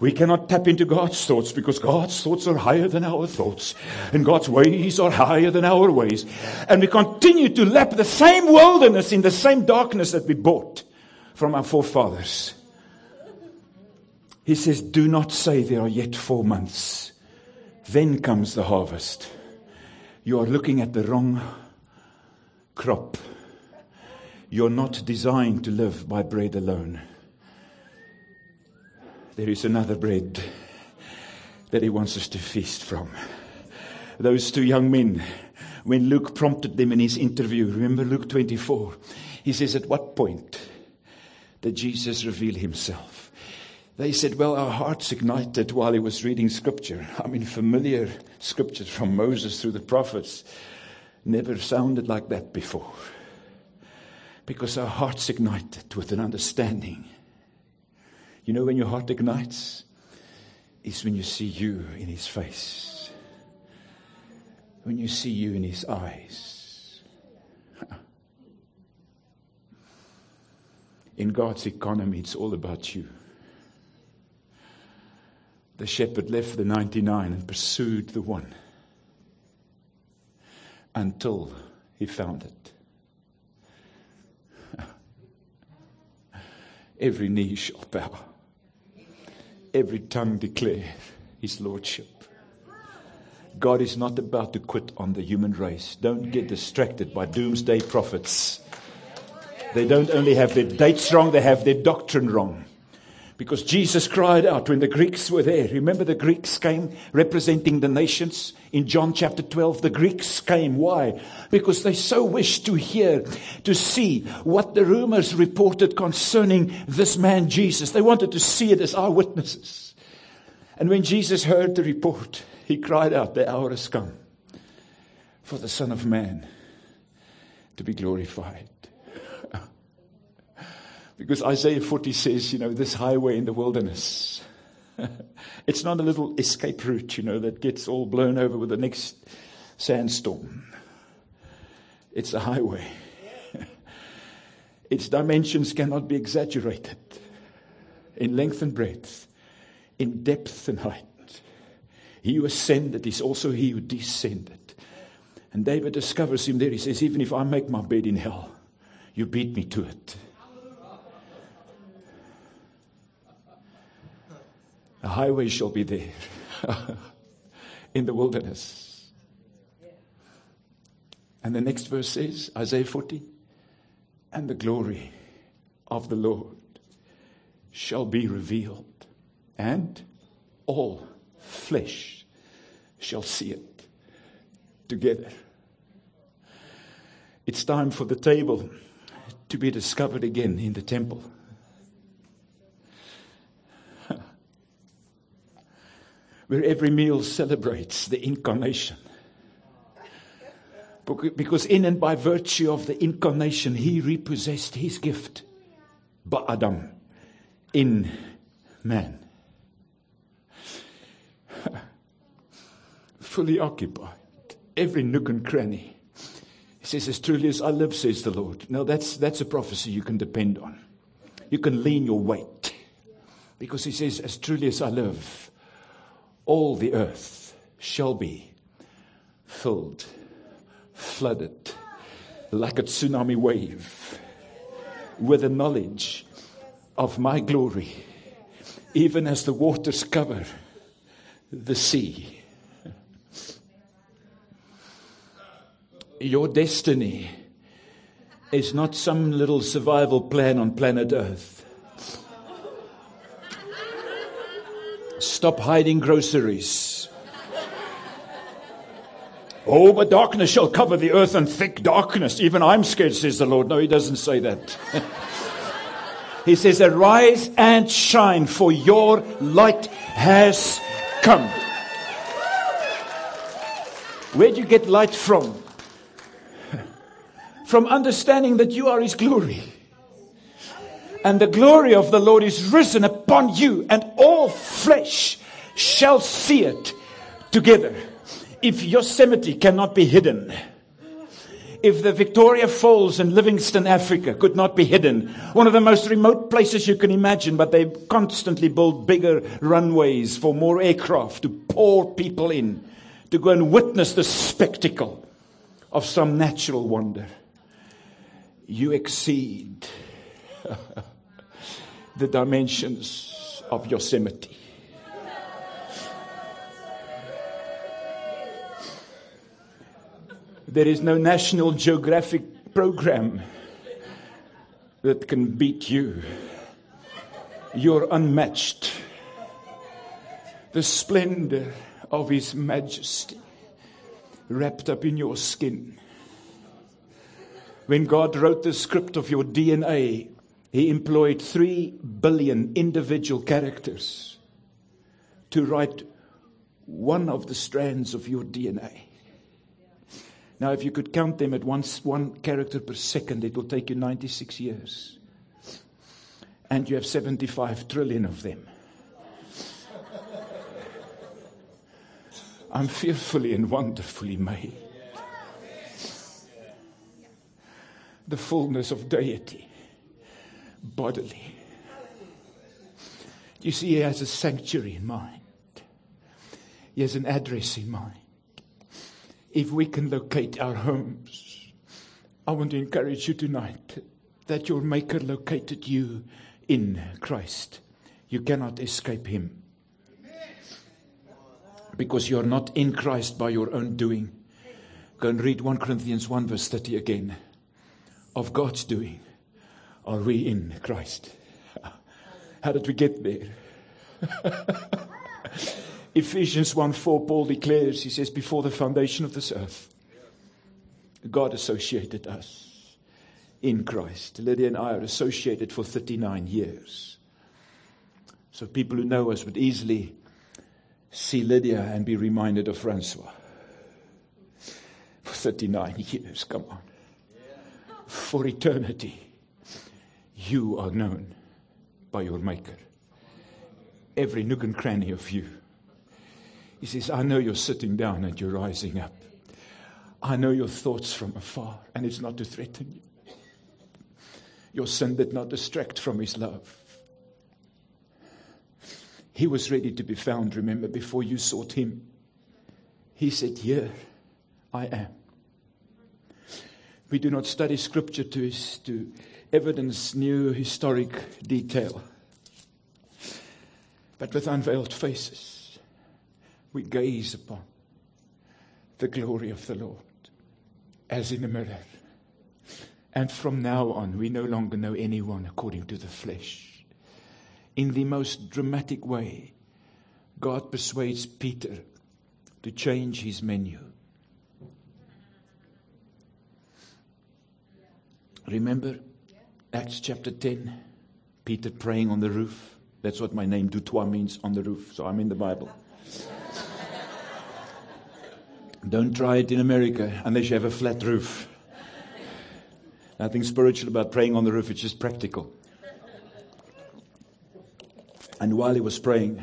We cannot tap into God's thoughts because God's thoughts are higher than our thoughts. And God's ways are higher than our ways. And we continue to lap the same wilderness in the same darkness that we bought from our forefathers. He says, do not say there are yet four months. Then comes the harvest. You are looking at the wrong crop. You're not designed to live by bread alone there is another bread that he wants us to feast from. Those two young men, when Luke prompted them in his interview, remember Luke 24, he says, At what point did Jesus reveal himself? They said, Well, our hearts ignited while he was reading scripture. I mean, familiar scriptures from Moses through the prophets never sounded like that before. Because our hearts ignited with an understanding you know when your heart ignites? Is when you see you in his face. When you see you in his eyes. In God's economy, it's all about you. The shepherd left the 99 and pursued the one until he found it. Every knee shall bow every tongue declare his lordship. God is not about to quit on the human race. Don't get distracted by doomsday prophets. They don't only have their dates wrong, they have their doctrine wrong. Because Jesus cried out when the Greeks were there. Remember the Greeks came representing the nations in John chapter 12. The Greeks came. Why? Because they so wished to hear, to see what the rumors reported concerning this man Jesus. They wanted to see it as eyewitnesses. And when Jesus heard the report, he cried out, the hour has come for the Son of Man to be glorified. Because Isaiah 40 says, you know, this highway in the wilderness. it's not a little escape route, you know, that gets all blown over with the next sandstorm. It's a highway. its dimensions cannot be exaggerated in length and breadth, in depth and height. He who ascended is also he who descended. And David discovers him there. He says, Even if I make my bed in hell, you beat me to it. A highway shall be there in the wilderness. And the next verse says, Isaiah 40, and the glory of the Lord shall be revealed, and all flesh shall see it together. It's time for the table to be discovered again in the temple. Where every meal celebrates the incarnation. Because in and by virtue of the incarnation, he repossessed his gift, Ba'adam, in man. Fully occupied, every nook and cranny. He says, As truly as I live, says the Lord. Now, that's, that's a prophecy you can depend on. You can lean your weight. Because he says, As truly as I live, all the earth shall be filled, flooded, like a tsunami wave, with the knowledge of my glory, even as the waters cover the sea. Your destiny is not some little survival plan on planet Earth. Stop hiding groceries. Oh, but darkness shall cover the earth and thick darkness. Even I'm scared, says the Lord. No, he doesn't say that. he says, Arise and shine, for your light has come. Where do you get light from? From understanding that you are his glory. And the glory of the Lord is risen upon you, and all flesh shall see it together. If Yosemite cannot be hidden, if the Victoria Falls in Livingstone, Africa could not be hidden, one of the most remote places you can imagine, but they constantly build bigger runways for more aircraft to pour people in, to go and witness the spectacle of some natural wonder. You exceed the dimensions of Yosemite. There is no National Geographic program that can beat you. You're unmatched. The splendor of His majesty wrapped up in your skin. When God wrote the script of your DNA, He employed three billion individual characters to write one of the strands of your DNA. Now, if you could count them at once, one character per second, it will take you 96 years. And you have 75 trillion of them. I'm fearfully and wonderfully made. The fullness of deity, bodily. You see, he has a sanctuary in mind, he has an address in mind if we can locate our homes. I want to encourage you tonight that your Maker located you in Christ. You cannot escape Him. Because you're not in Christ by your own doing. Go and read 1 Corinthians 1, verse 30 again. Of God's doing are we in Christ. How did we get there? Ephesians 1 4, Paul declares, he says, before the foundation of this earth, God associated us in Christ. Lydia and I are associated for 39 years. So people who know us would easily see Lydia and be reminded of Francois. For 39 years, come on. For eternity, you are known by your Maker. Every nook and cranny of you. He says, I know you're sitting down and you're rising up. I know your thoughts from afar, and it's not to threaten you. Your sin did not distract from his love. He was ready to be found, remember, before you sought him. He said, Here I am. We do not study scripture to, to evidence new historic detail, but with unveiled faces, we gaze upon the glory of the Lord as in a mirror. And from now on, we no longer know anyone according to the flesh. In the most dramatic way, God persuades Peter to change his menu. Remember Acts chapter 10? Peter praying on the roof. That's what my name Du Toit means on the roof. So I'm in the Bible. Don't try it in America unless you have a flat roof. Nothing spiritual about praying on the roof, it's just practical. And while he was praying,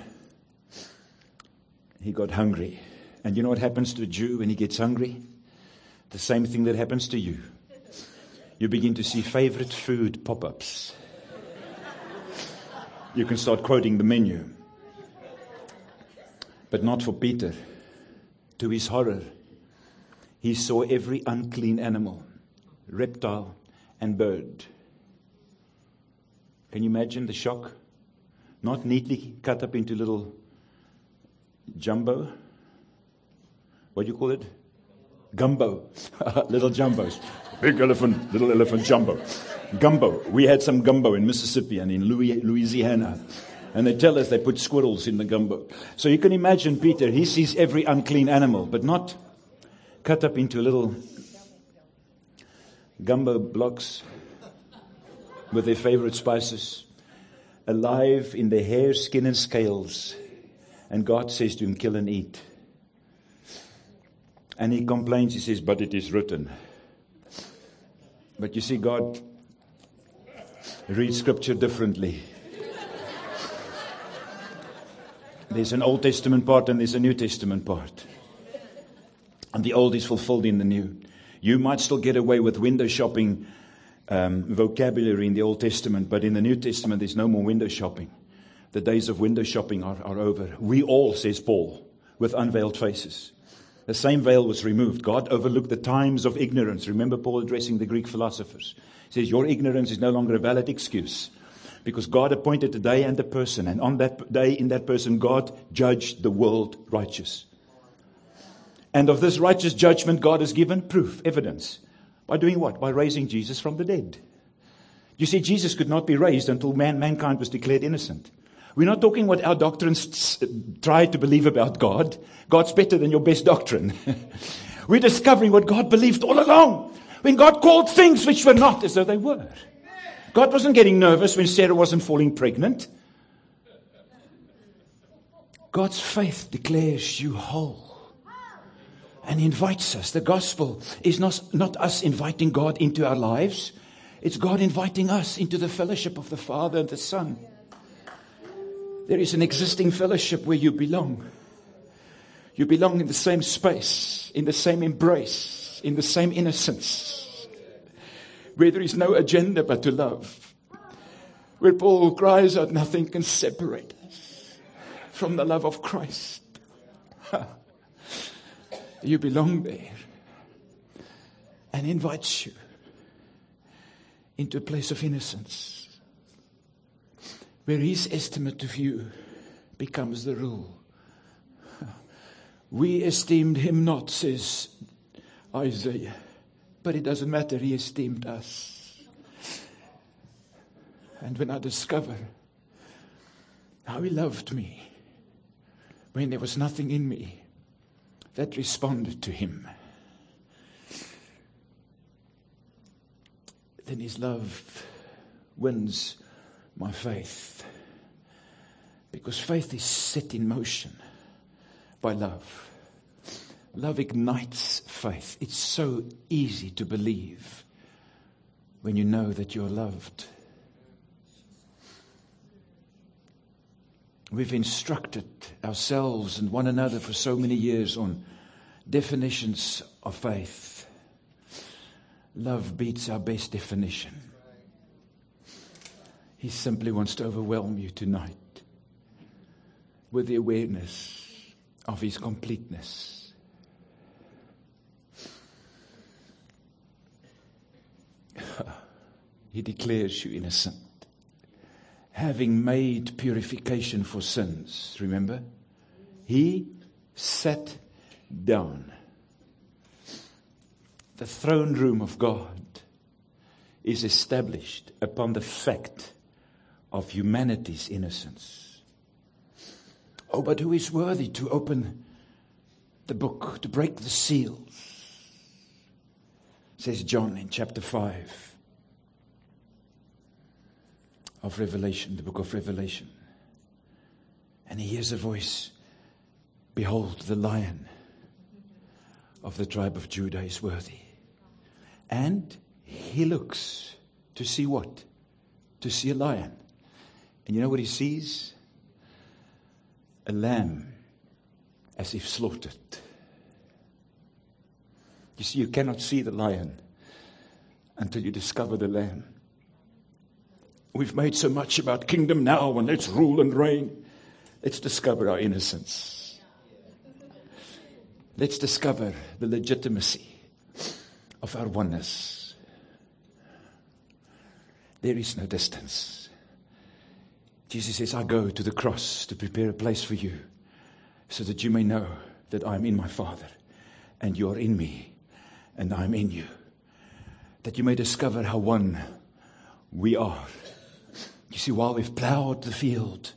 he got hungry. And you know what happens to a Jew when he gets hungry? The same thing that happens to you. You begin to see favorite food pop ups. You can start quoting the menu. But not for Peter. To his horror, he saw every unclean animal, reptile, and bird. Can you imagine the shock? Not neatly cut up into little jumbo. What do you call it? Gumbo. little jumbos. Big elephant, little elephant, jumbo. Gumbo. We had some gumbo in Mississippi and in Louisiana. And they tell us they put squirrels in the gumbo. So you can imagine Peter, he sees every unclean animal, but not cut up into little gumbo blocks with their favorite spices, alive in their hair, skin, and scales. And God says to him, Kill and eat. And he complains, he says, But it is written. But you see, God reads scripture differently. There's an Old Testament part and there's a New Testament part. And the old is fulfilled in the new. You might still get away with window shopping um, vocabulary in the Old Testament, but in the New Testament, there's no more window shopping. The days of window shopping are, are over. We all, says Paul, with unveiled faces. The same veil was removed. God overlooked the times of ignorance. Remember Paul addressing the Greek philosophers. He says, Your ignorance is no longer a valid excuse because God appointed the day and the person, and on that day, in that person, God judged the world righteous. And of this righteous judgment, God has given proof, evidence. By doing what? By raising Jesus from the dead. You see, Jesus could not be raised until man, mankind was declared innocent. We're not talking what our doctrines try to believe about God. God's better than your best doctrine. We're discovering what God believed all along. When God called things which were not as though they were. God wasn't getting nervous when Sarah wasn't falling pregnant. God's faith declares you whole and invites us. The gospel is not, not us inviting God into our lives, it's God inviting us into the fellowship of the Father and the Son. There is an existing fellowship where you belong. You belong in the same space, in the same embrace, in the same innocence where there is no agenda but to love. Where Paul cries out, nothing can separate us from the love of Christ. you belong there and invites you into a place of innocence where his estimate of you becomes the rule. We esteemed him not, says Isaiah. But it doesn't matter, He esteemed us. And when I discover how He loved me, when there was nothing in me that responded to Him, then His love wins my faith. Because faith is set in motion by love. Love ignites faith. It's so easy to believe when you know that you're loved. We've instructed ourselves and one another for so many years on definitions of faith. Love beats our best definition. He simply wants to overwhelm you tonight with the awareness of His completeness. he declares you innocent. Having made purification for sins, remember? He sat down. The throne room of God is established upon the fact of humanity's innocence. Oh, but who is worthy to open the book, to break the seals? Says John in chapter 5 of Revelation, the book of Revelation. And he hears a voice Behold, the lion of the tribe of Judah is worthy. And he looks to see what? To see a lion. And you know what he sees? A lamb as if slaughtered. You see, you cannot see the lion until you discover the lamb. We've made so much about kingdom now and let's rule and reign. Let's discover our innocence. Let's discover the legitimacy of our oneness. There is no distance. Jesus says, I go to the cross to prepare a place for you so that you may know that I am in my Father and you are in me and I am in you. That you may discover how one we are. You see, while we've plowed the field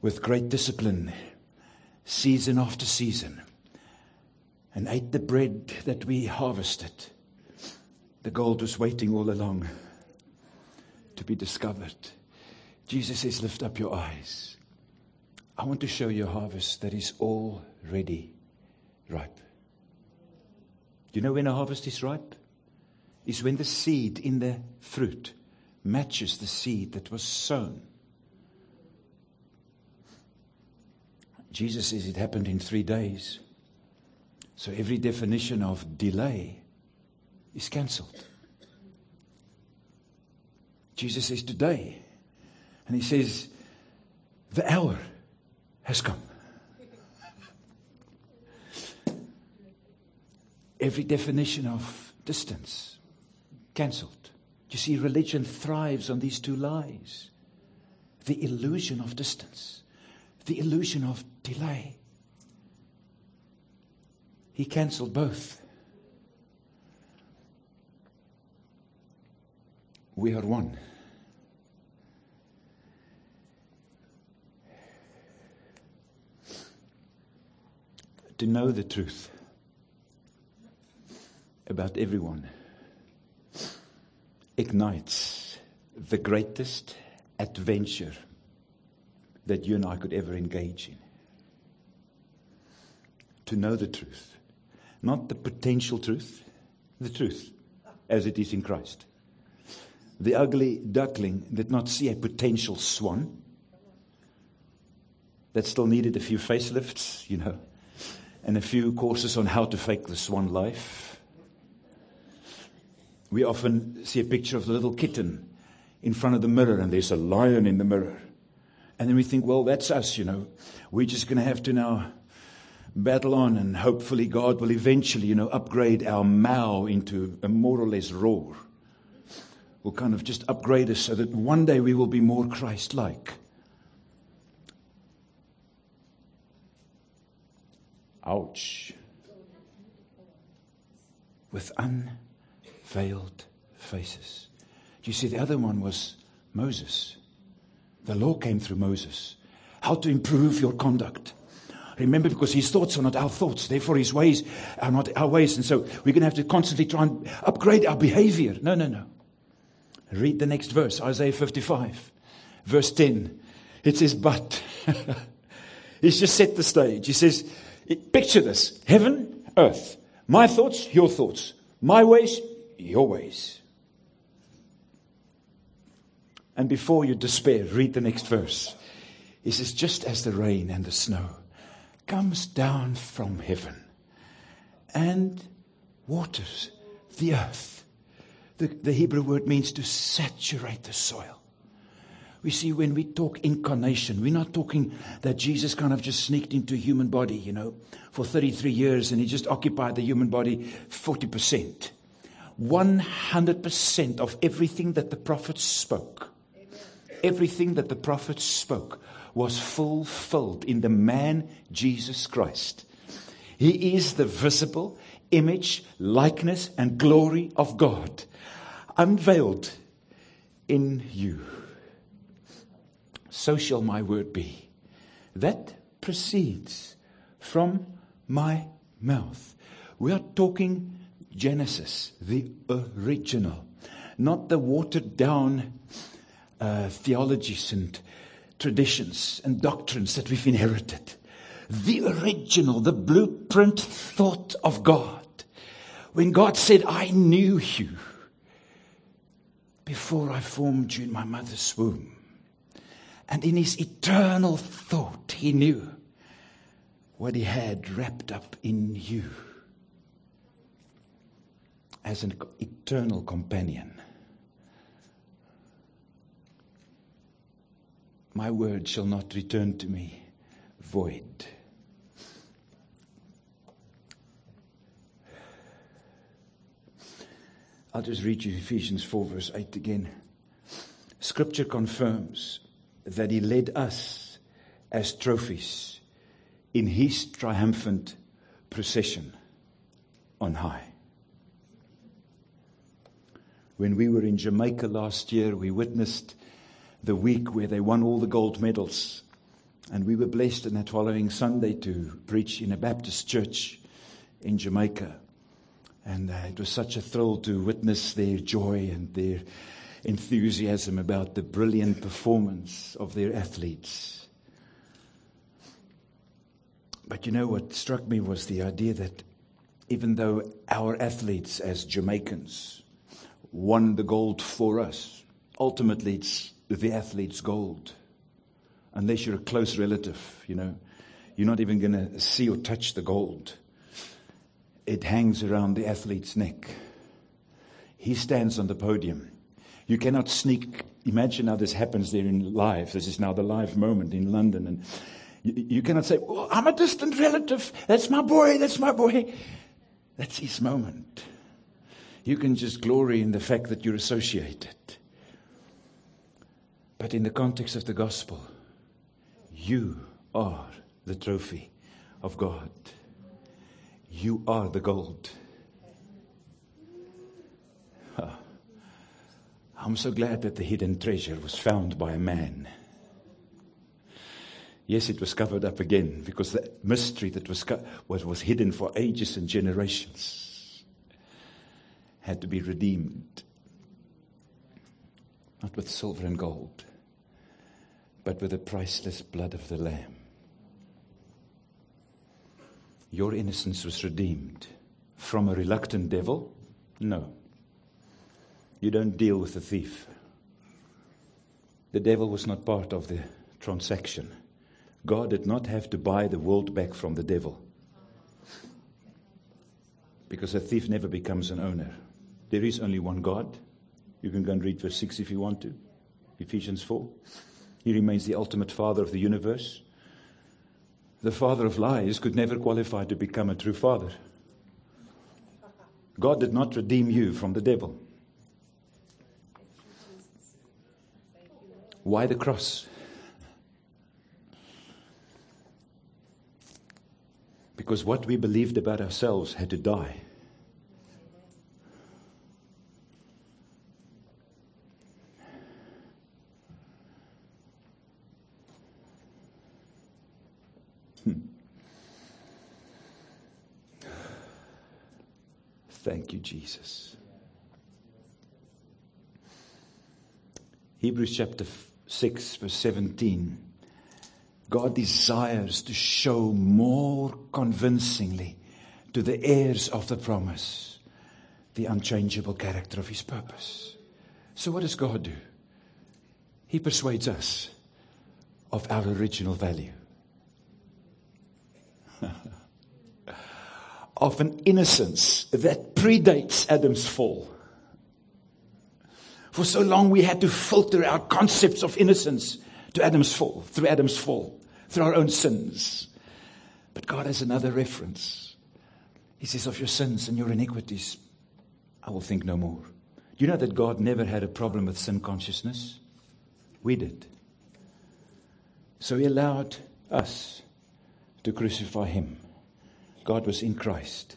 with great discipline, season after season, and ate the bread that we harvested, the gold was waiting all along to be discovered. Jesus says, Lift up your eyes. I want to show you a harvest that is already ripe. Do you know when a harvest is ripe? Is when the seed in the fruit matches the seed that was sown. Jesus says it happened in three days. So every definition of delay is cancelled. Jesus says today, and he says, the hour has come. Every definition of distance cancelled. You see, religion thrives on these two lies the illusion of distance, the illusion of delay. He cancelled both. We are one. To know the truth about everyone ignites the greatest adventure that you and I could ever engage in. To know the truth, not the potential truth, the truth as it is in Christ. The ugly duckling did not see a potential swan that still needed a few facelifts, you know, and a few courses on how to fake the swan life. We often see a picture of the little kitten in front of the mirror, and there's a lion in the mirror. And then we think, well, that's us, you know. We're just going to have to now battle on, and hopefully, God will eventually, you know, upgrade our Mao into a more or less roar. Will kind of just upgrade us so that one day we will be more Christ like. Ouch. With unveiled faces. Do you see, the other one was Moses. The law came through Moses. How to improve your conduct. Remember, because his thoughts are not our thoughts, therefore his ways are not our ways. And so we're going to have to constantly try and upgrade our behavior. No, no, no. Read the next verse, Isaiah 55, verse 10. It says, But. He's just set the stage. He says, Picture this heaven, earth. My thoughts, your thoughts. My ways, your ways. And before you despair, read the next verse. He says, Just as the rain and the snow comes down from heaven and waters the earth. The, the Hebrew word means to saturate the soil. We see when we talk incarnation, we're not talking that Jesus kind of just sneaked into a human body, you know, for 33 years and he just occupied the human body 40%. 100% of everything that the prophets spoke, everything that the prophets spoke was fulfilled in the man Jesus Christ. He is the visible image, likeness, and glory of God, unveiled in you. So shall my word be. That proceeds from my mouth. We are talking Genesis, the original, not the watered down uh, theologies and traditions and doctrines that we've inherited. the original, the blueprint thought of God. When God said, I knew you before I formed you in my mother's womb. And in his eternal thought, he knew what he had wrapped up in you as an eternal companion. My word shall not return to me void. I'll just read you Ephesians 4, verse 8 again. Scripture confirms that He led us as trophies in His triumphant procession on high. When we were in Jamaica last year, we witnessed the week where they won all the gold medals. And we were blessed on that following Sunday to preach in a Baptist church in Jamaica. And uh, it was such a thrill to witness their joy and their enthusiasm about the brilliant performance of their athletes. But you know what struck me was the idea that even though our athletes as Jamaicans won the gold for us, ultimately it's the athlete's gold. Unless you're a close relative, you know, you're not even going to see or touch the gold it hangs around the athlete's neck. He stands on the podium. You cannot sneak. Imagine how this happens there in live. This is now the live moment in London. And you, you cannot say, oh, I'm a distant relative. That's my boy. That's my boy. That's his moment. You can just glory in the fact that you're associated. But in the context of the gospel, you are the trophy of God. You are the gold. I'm so glad that the hidden treasure was found by a man. Yes, it was covered up again because the mystery that was, was, was hidden for ages and generations had to be redeemed. Not with silver and gold, but with the priceless blood of the Lamb. Your innocence was redeemed from a reluctant devil? No. You don't deal with the thief. The devil was not part of the transaction. God did not have to buy the world back from the devil. Because a thief never becomes an owner. There is only one God. You can go and read verse 6 if you want to. Ephesians 4. He remains the ultimate father of the universe the father of lies could never qualify to become a true father. God did not redeem you from the devil. Why the cross? Because what we believed about ourselves had to die. Hmm. Thank you, Jesus. Hebrews chapter 6, verse 17. God desires to show more convincingly to the heirs of the promise the unchangeable character of his purpose. So, what does God do? He persuades us of our original value. of an innocence that predates Adam's fall. For so long we had to filter our concepts of innocence to Adam's fall, through Adam's fall, through our own sins. But God has another reference. He says, Of your sins and your iniquities, I will think no more. Do you know that God never had a problem with sin consciousness? We did. So He allowed us to crucify Him. God was in Christ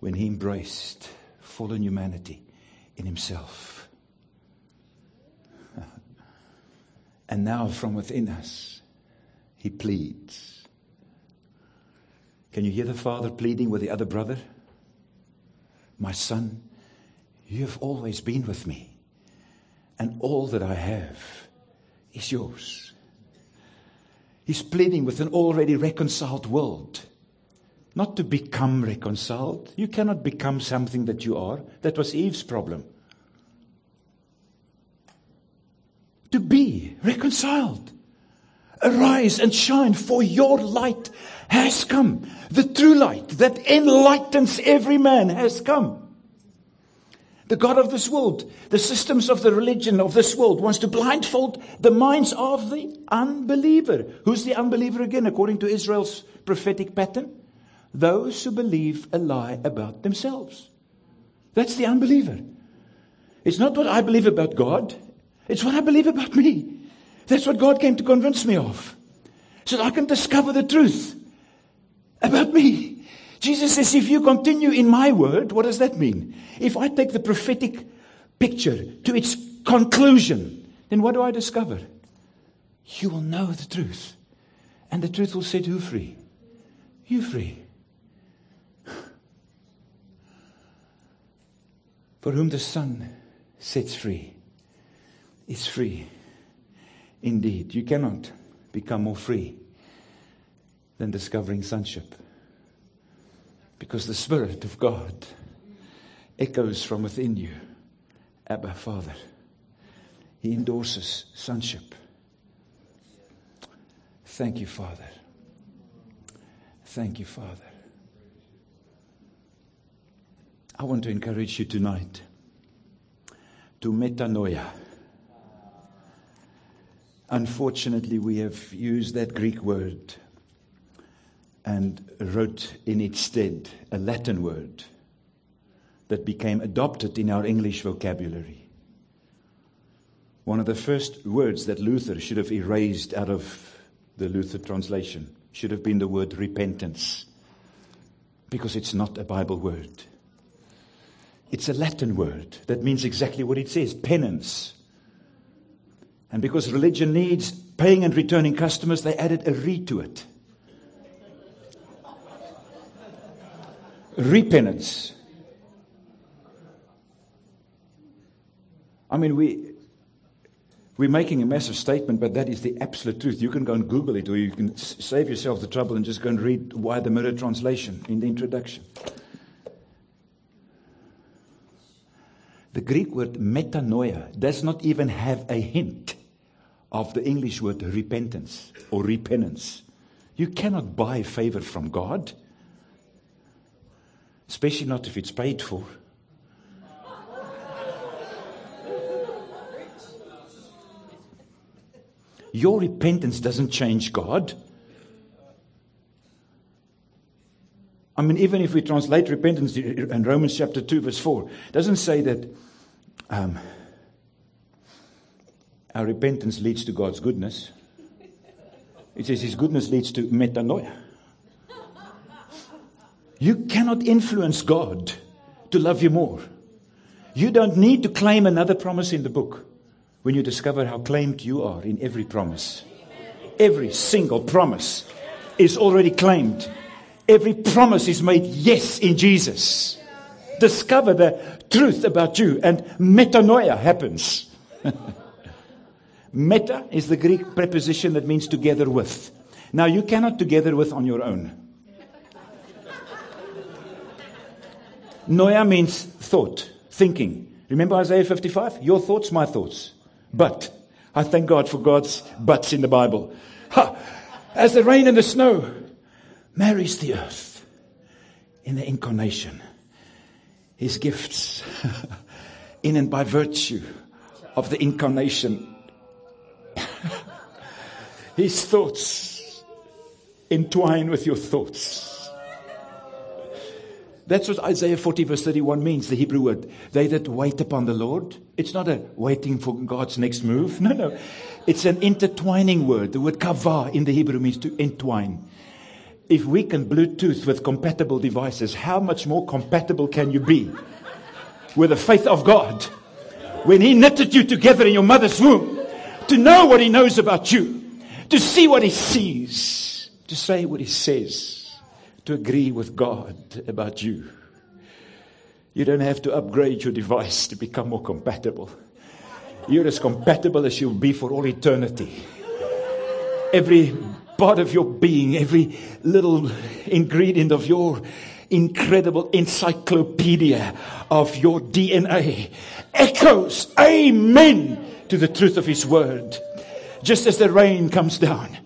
when he embraced fallen humanity in himself. And now from within us, he pleads. Can you hear the father pleading with the other brother? My son, you have always been with me, and all that I have is yours. He's pleading with an already reconciled world. Not to become reconciled. You cannot become something that you are. That was Eve's problem. To be reconciled. Arise and shine, for your light has come. The true light that enlightens every man has come. The God of this world, the systems of the religion of this world wants to blindfold the minds of the unbeliever. Who's the unbeliever again, according to Israel's prophetic pattern? Those who believe a lie about themselves. That's the unbeliever. It's not what I believe about God, it's what I believe about me. That's what God came to convince me of. So that I can discover the truth about me. Jesus says, if you continue in my word, what does that mean? If I take the prophetic picture to its conclusion, then what do I discover? You will know the truth. And the truth will set you free. You free. For whom the Son sets free is free indeed. You cannot become more free than discovering sonship. Because the Spirit of God echoes from within you Abba, Father. He endorses sonship. Thank you, Father. Thank you, Father. I want to encourage you tonight to metanoia. Unfortunately, we have used that Greek word and wrote in its stead a Latin word that became adopted in our English vocabulary. One of the first words that Luther should have erased out of the Luther translation should have been the word repentance, because it's not a Bible word. It's a Latin word that means exactly what it says penance. And because religion needs paying and returning customers, they added a re to it. Repentance. I mean, we, we're making a massive statement, but that is the absolute truth. You can go and Google it, or you can save yourself the trouble and just go and read Why the Mirror translation in the introduction. The Greek word metanoia does not even have a hint of the English word repentance or repentance. You cannot buy favor from God, especially not if it's paid for. Your repentance doesn't change God. I mean, even if we translate repentance in Romans chapter 2, verse 4, doesn't say that um, our repentance leads to God's goodness. It says His goodness leads to metanoia. You cannot influence God to love you more. You don't need to claim another promise in the book when you discover how claimed you are in every promise. Every single promise is already claimed. Every promise is made yes in Jesus. Discover the truth about you, and metanoia happens. Meta is the Greek preposition that means together with. Now, you cannot together with on your own. Noia means thought, thinking. Remember Isaiah 55? Your thoughts, my thoughts. But, I thank God for God's buts in the Bible. Ha! As the rain and the snow marries the earth in the incarnation, his gifts in and by virtue of the incarnation his thoughts entwine with your thoughts. That's what Isaiah 40, verse 31 means, the Hebrew word. They that wait upon the Lord. It's not a waiting for God's next move. No, no. It's an intertwining word. The word kavah in the Hebrew means to entwine. If we can Bluetooth with compatible devices, how much more compatible can you be with the faith of God? When He knitted you together in your mother's womb to know what He knows about you to see what he sees, to say what he says, to agree with God about you. You don't have to upgrade your device to become more compatible. You're as compatible as you'll be for all eternity. Every part of your being, every little ingredient of your incredible encyclopedia of your DNA echoes amen to the truth of his word. Just as the rain comes down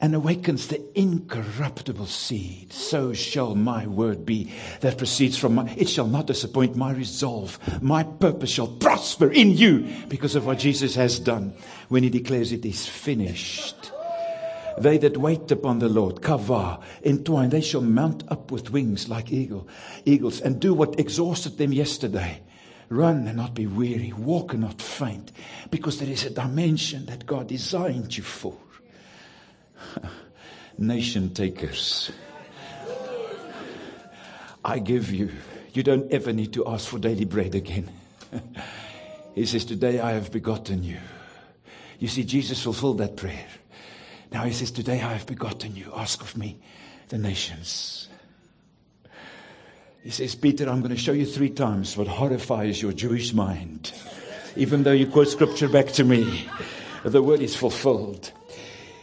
and awakens the incorruptible seed, so shall my word be that proceeds from my, it shall not disappoint my resolve. My purpose shall prosper in you because of what Jesus has done when he declares it is finished. They that wait upon the Lord, kava, entwine, they shall mount up with wings like eagle, eagles and do what exhausted them yesterday. Run and not be weary, walk and not faint, because there is a dimension that God designed you for. Nation takers. I give you. You don't ever need to ask for daily bread again. he says, Today I have begotten you. You see, Jesus fulfilled that prayer. Now he says, Today I have begotten you. Ask of me the nations. He says, Peter, I'm going to show you three times what horrifies your Jewish mind. Even though you quote scripture back to me, the word is fulfilled.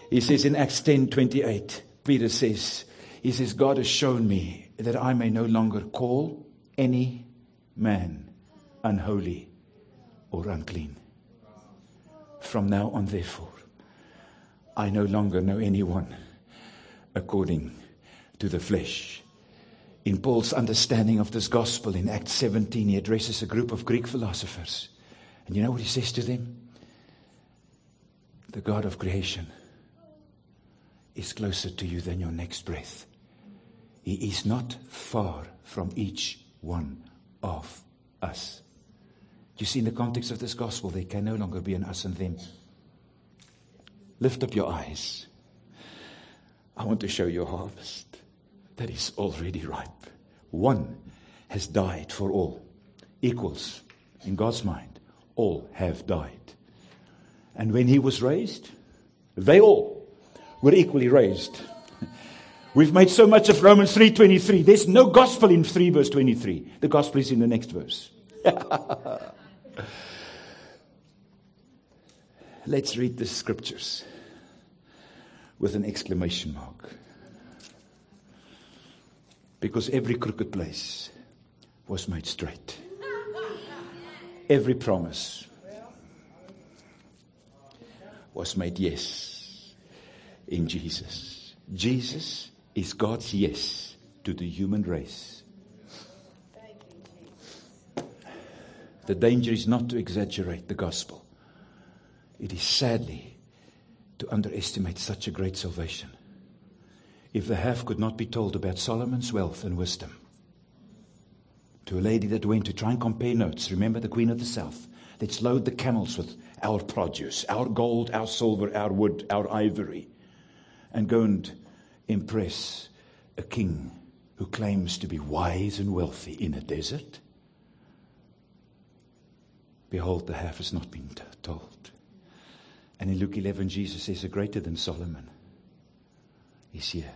He says in Acts 10 28, Peter says, He says, God has shown me that I may no longer call any man unholy or unclean. From now on, therefore, I no longer know anyone according to the flesh. In Paul's understanding of this gospel in Acts 17, he addresses a group of Greek philosophers. And you know what he says to them? The God of creation is closer to you than your next breath. He is not far from each one of us. You see, in the context of this gospel, there can no longer be an us and them. Lift up your eyes. I want to show you a harvest that is already ripe. One has died for all. Equals, in God's mind, all have died. And when he was raised, they all were equally raised. We've made so much of Romans 3:23. There's no gospel in 3 verse 23. The gospel is in the next verse. Let's read the scriptures with an exclamation mark. Because every crooked place was made straight. Every promise was made yes in Jesus. Jesus is God's yes to the human race. The danger is not to exaggerate the gospel. It is sadly to underestimate such a great salvation. If the half could not be told about Solomon's wealth and wisdom, to a lady that went to try and compare notes, remember the Queen of the South? Let's load the camels with our produce, our gold, our silver, our wood, our ivory, and go and impress a king who claims to be wise and wealthy in a desert? Behold, the half has not been t- told. And in Luke 11, Jesus says, A greater than Solomon is here.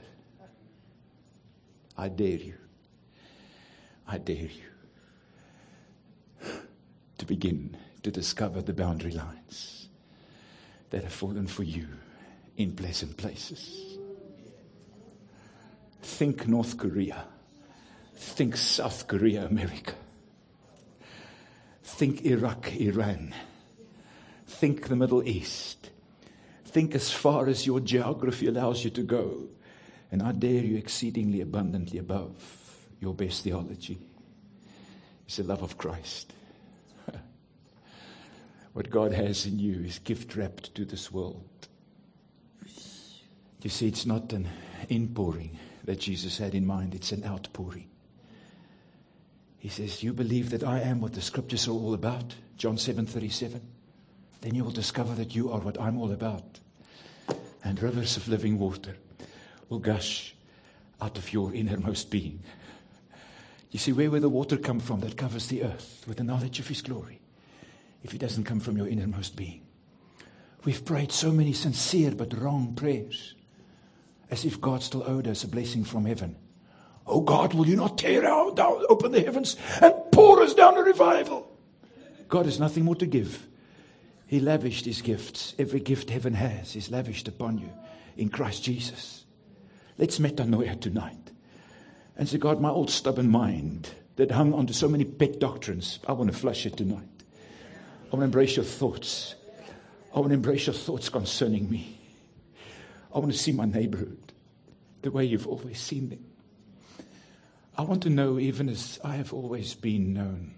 I dare you. I dare you to begin to discover the boundary lines that have fallen for you in pleasant places. Think North Korea. Think South Korea, America. Think Iraq, Iran. Think the Middle East. Think as far as your geography allows you to go. And I dare you exceedingly abundantly above your best theology. It's the love of Christ. what God has in you is gift wrapped to this world. You see, it's not an inpouring that Jesus had in mind, it's an outpouring. He says, You believe that I am what the scriptures are all about? John 7 37. Then you will discover that you are what I'm all about. And rivers of living water Oh, will gush out of your innermost being. You see, where will the water come from that covers the earth with the knowledge of His glory? If it doesn't come from your innermost being. We've prayed so many sincere but wrong prayers, as if God still owed us a blessing from heaven. Oh God, will you not tear out, down, open the heavens and pour us down a revival? God has nothing more to give. He lavished his gifts. Every gift heaven has is lavished upon you. in Christ Jesus. Let's metanoia tonight. And say, God, my old stubborn mind that hung onto so many pet doctrines, I want to flush it tonight. I want to embrace your thoughts. I want to embrace your thoughts concerning me. I want to see my neighborhood the way you've always seen them. I want to know even as I have always been known.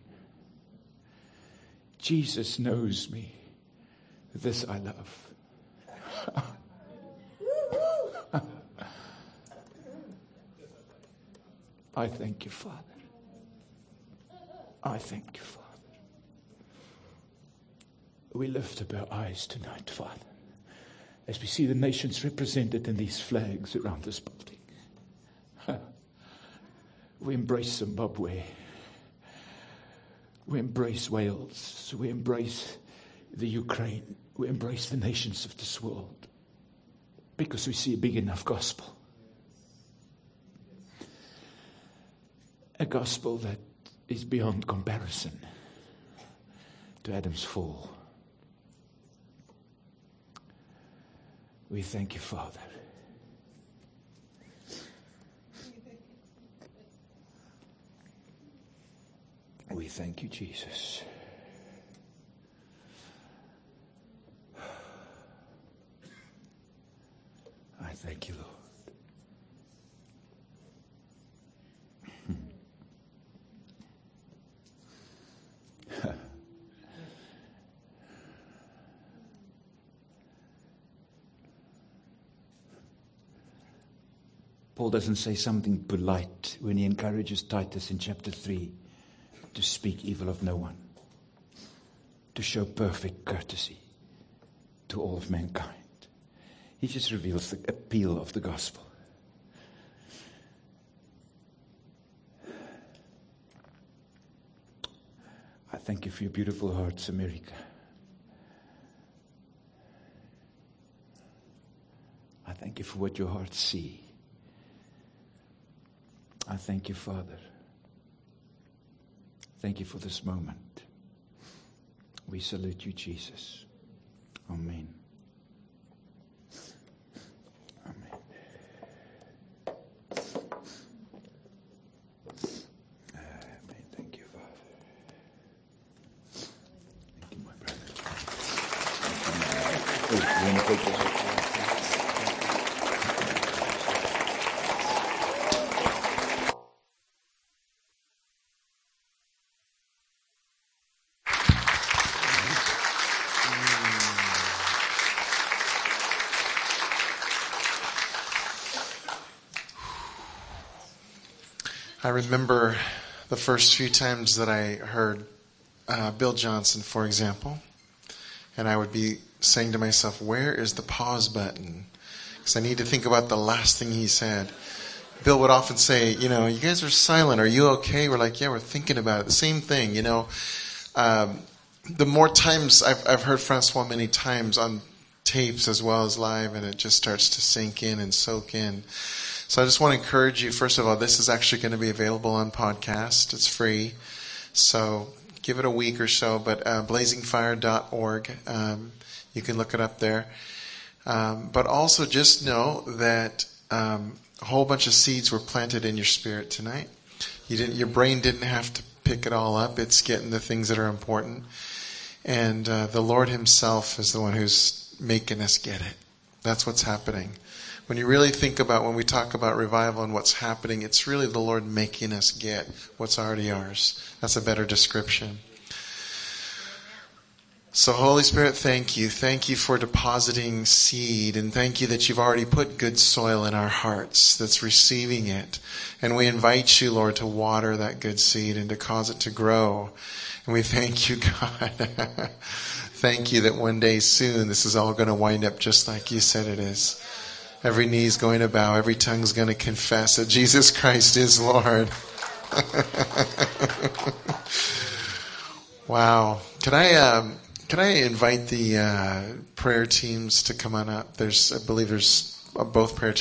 Jesus knows me. This I love. I thank you, Father. I thank you, Father. We lift up our eyes tonight, Father, as we see the nations represented in these flags around this building. We embrace Zimbabwe. We embrace Wales. We embrace the Ukraine. We embrace the nations of this world because we see a big enough gospel. A gospel that is beyond comparison to Adam's fall. We thank you, Father. We thank you, Jesus. I thank you, Lord. Paul doesn't say something polite when he encourages Titus in chapter 3 to speak evil of no one, to show perfect courtesy to all of mankind. He just reveals the appeal of the gospel. I thank you for your beautiful hearts, America. I thank you for what your hearts see. I thank you, Father. Thank you for this moment. We salute you, Jesus. Amen. Amen. Thank you, Father. Thank you, my brother. Oh, you want to take this? I remember the first few times that I heard uh, Bill Johnson, for example, and I would be saying to myself, Where is the pause button? Because I need to think about the last thing he said. Bill would often say, You know, you guys are silent. Are you okay? We're like, Yeah, we're thinking about it. The same thing, you know. Um, the more times I've, I've heard Francois many times on tapes as well as live, and it just starts to sink in and soak in. So I just want to encourage you, first of all, this is actually going to be available on podcast. It's free. So give it a week or so, but uh, blazingfire.org, um, you can look it up there. Um, but also just know that um, a whole bunch of seeds were planted in your spirit tonight. You didn't, your brain didn't have to pick it all up. It's getting the things that are important. And uh, the Lord Himself is the one who's making us get it. That's what's happening. When you really think about when we talk about revival and what's happening, it's really the Lord making us get what's already ours. That's a better description. So, Holy Spirit, thank you. Thank you for depositing seed, and thank you that you've already put good soil in our hearts that's receiving it. And we invite you, Lord, to water that good seed and to cause it to grow. And we thank you, God. thank you that one day soon this is all going to wind up just like you said it is. Every knee is going to bow, every tongue is going to confess that Jesus Christ is Lord. wow. Can I um, can I invite the uh, prayer teams to come on up? There's I believe there's uh, both prayer teams.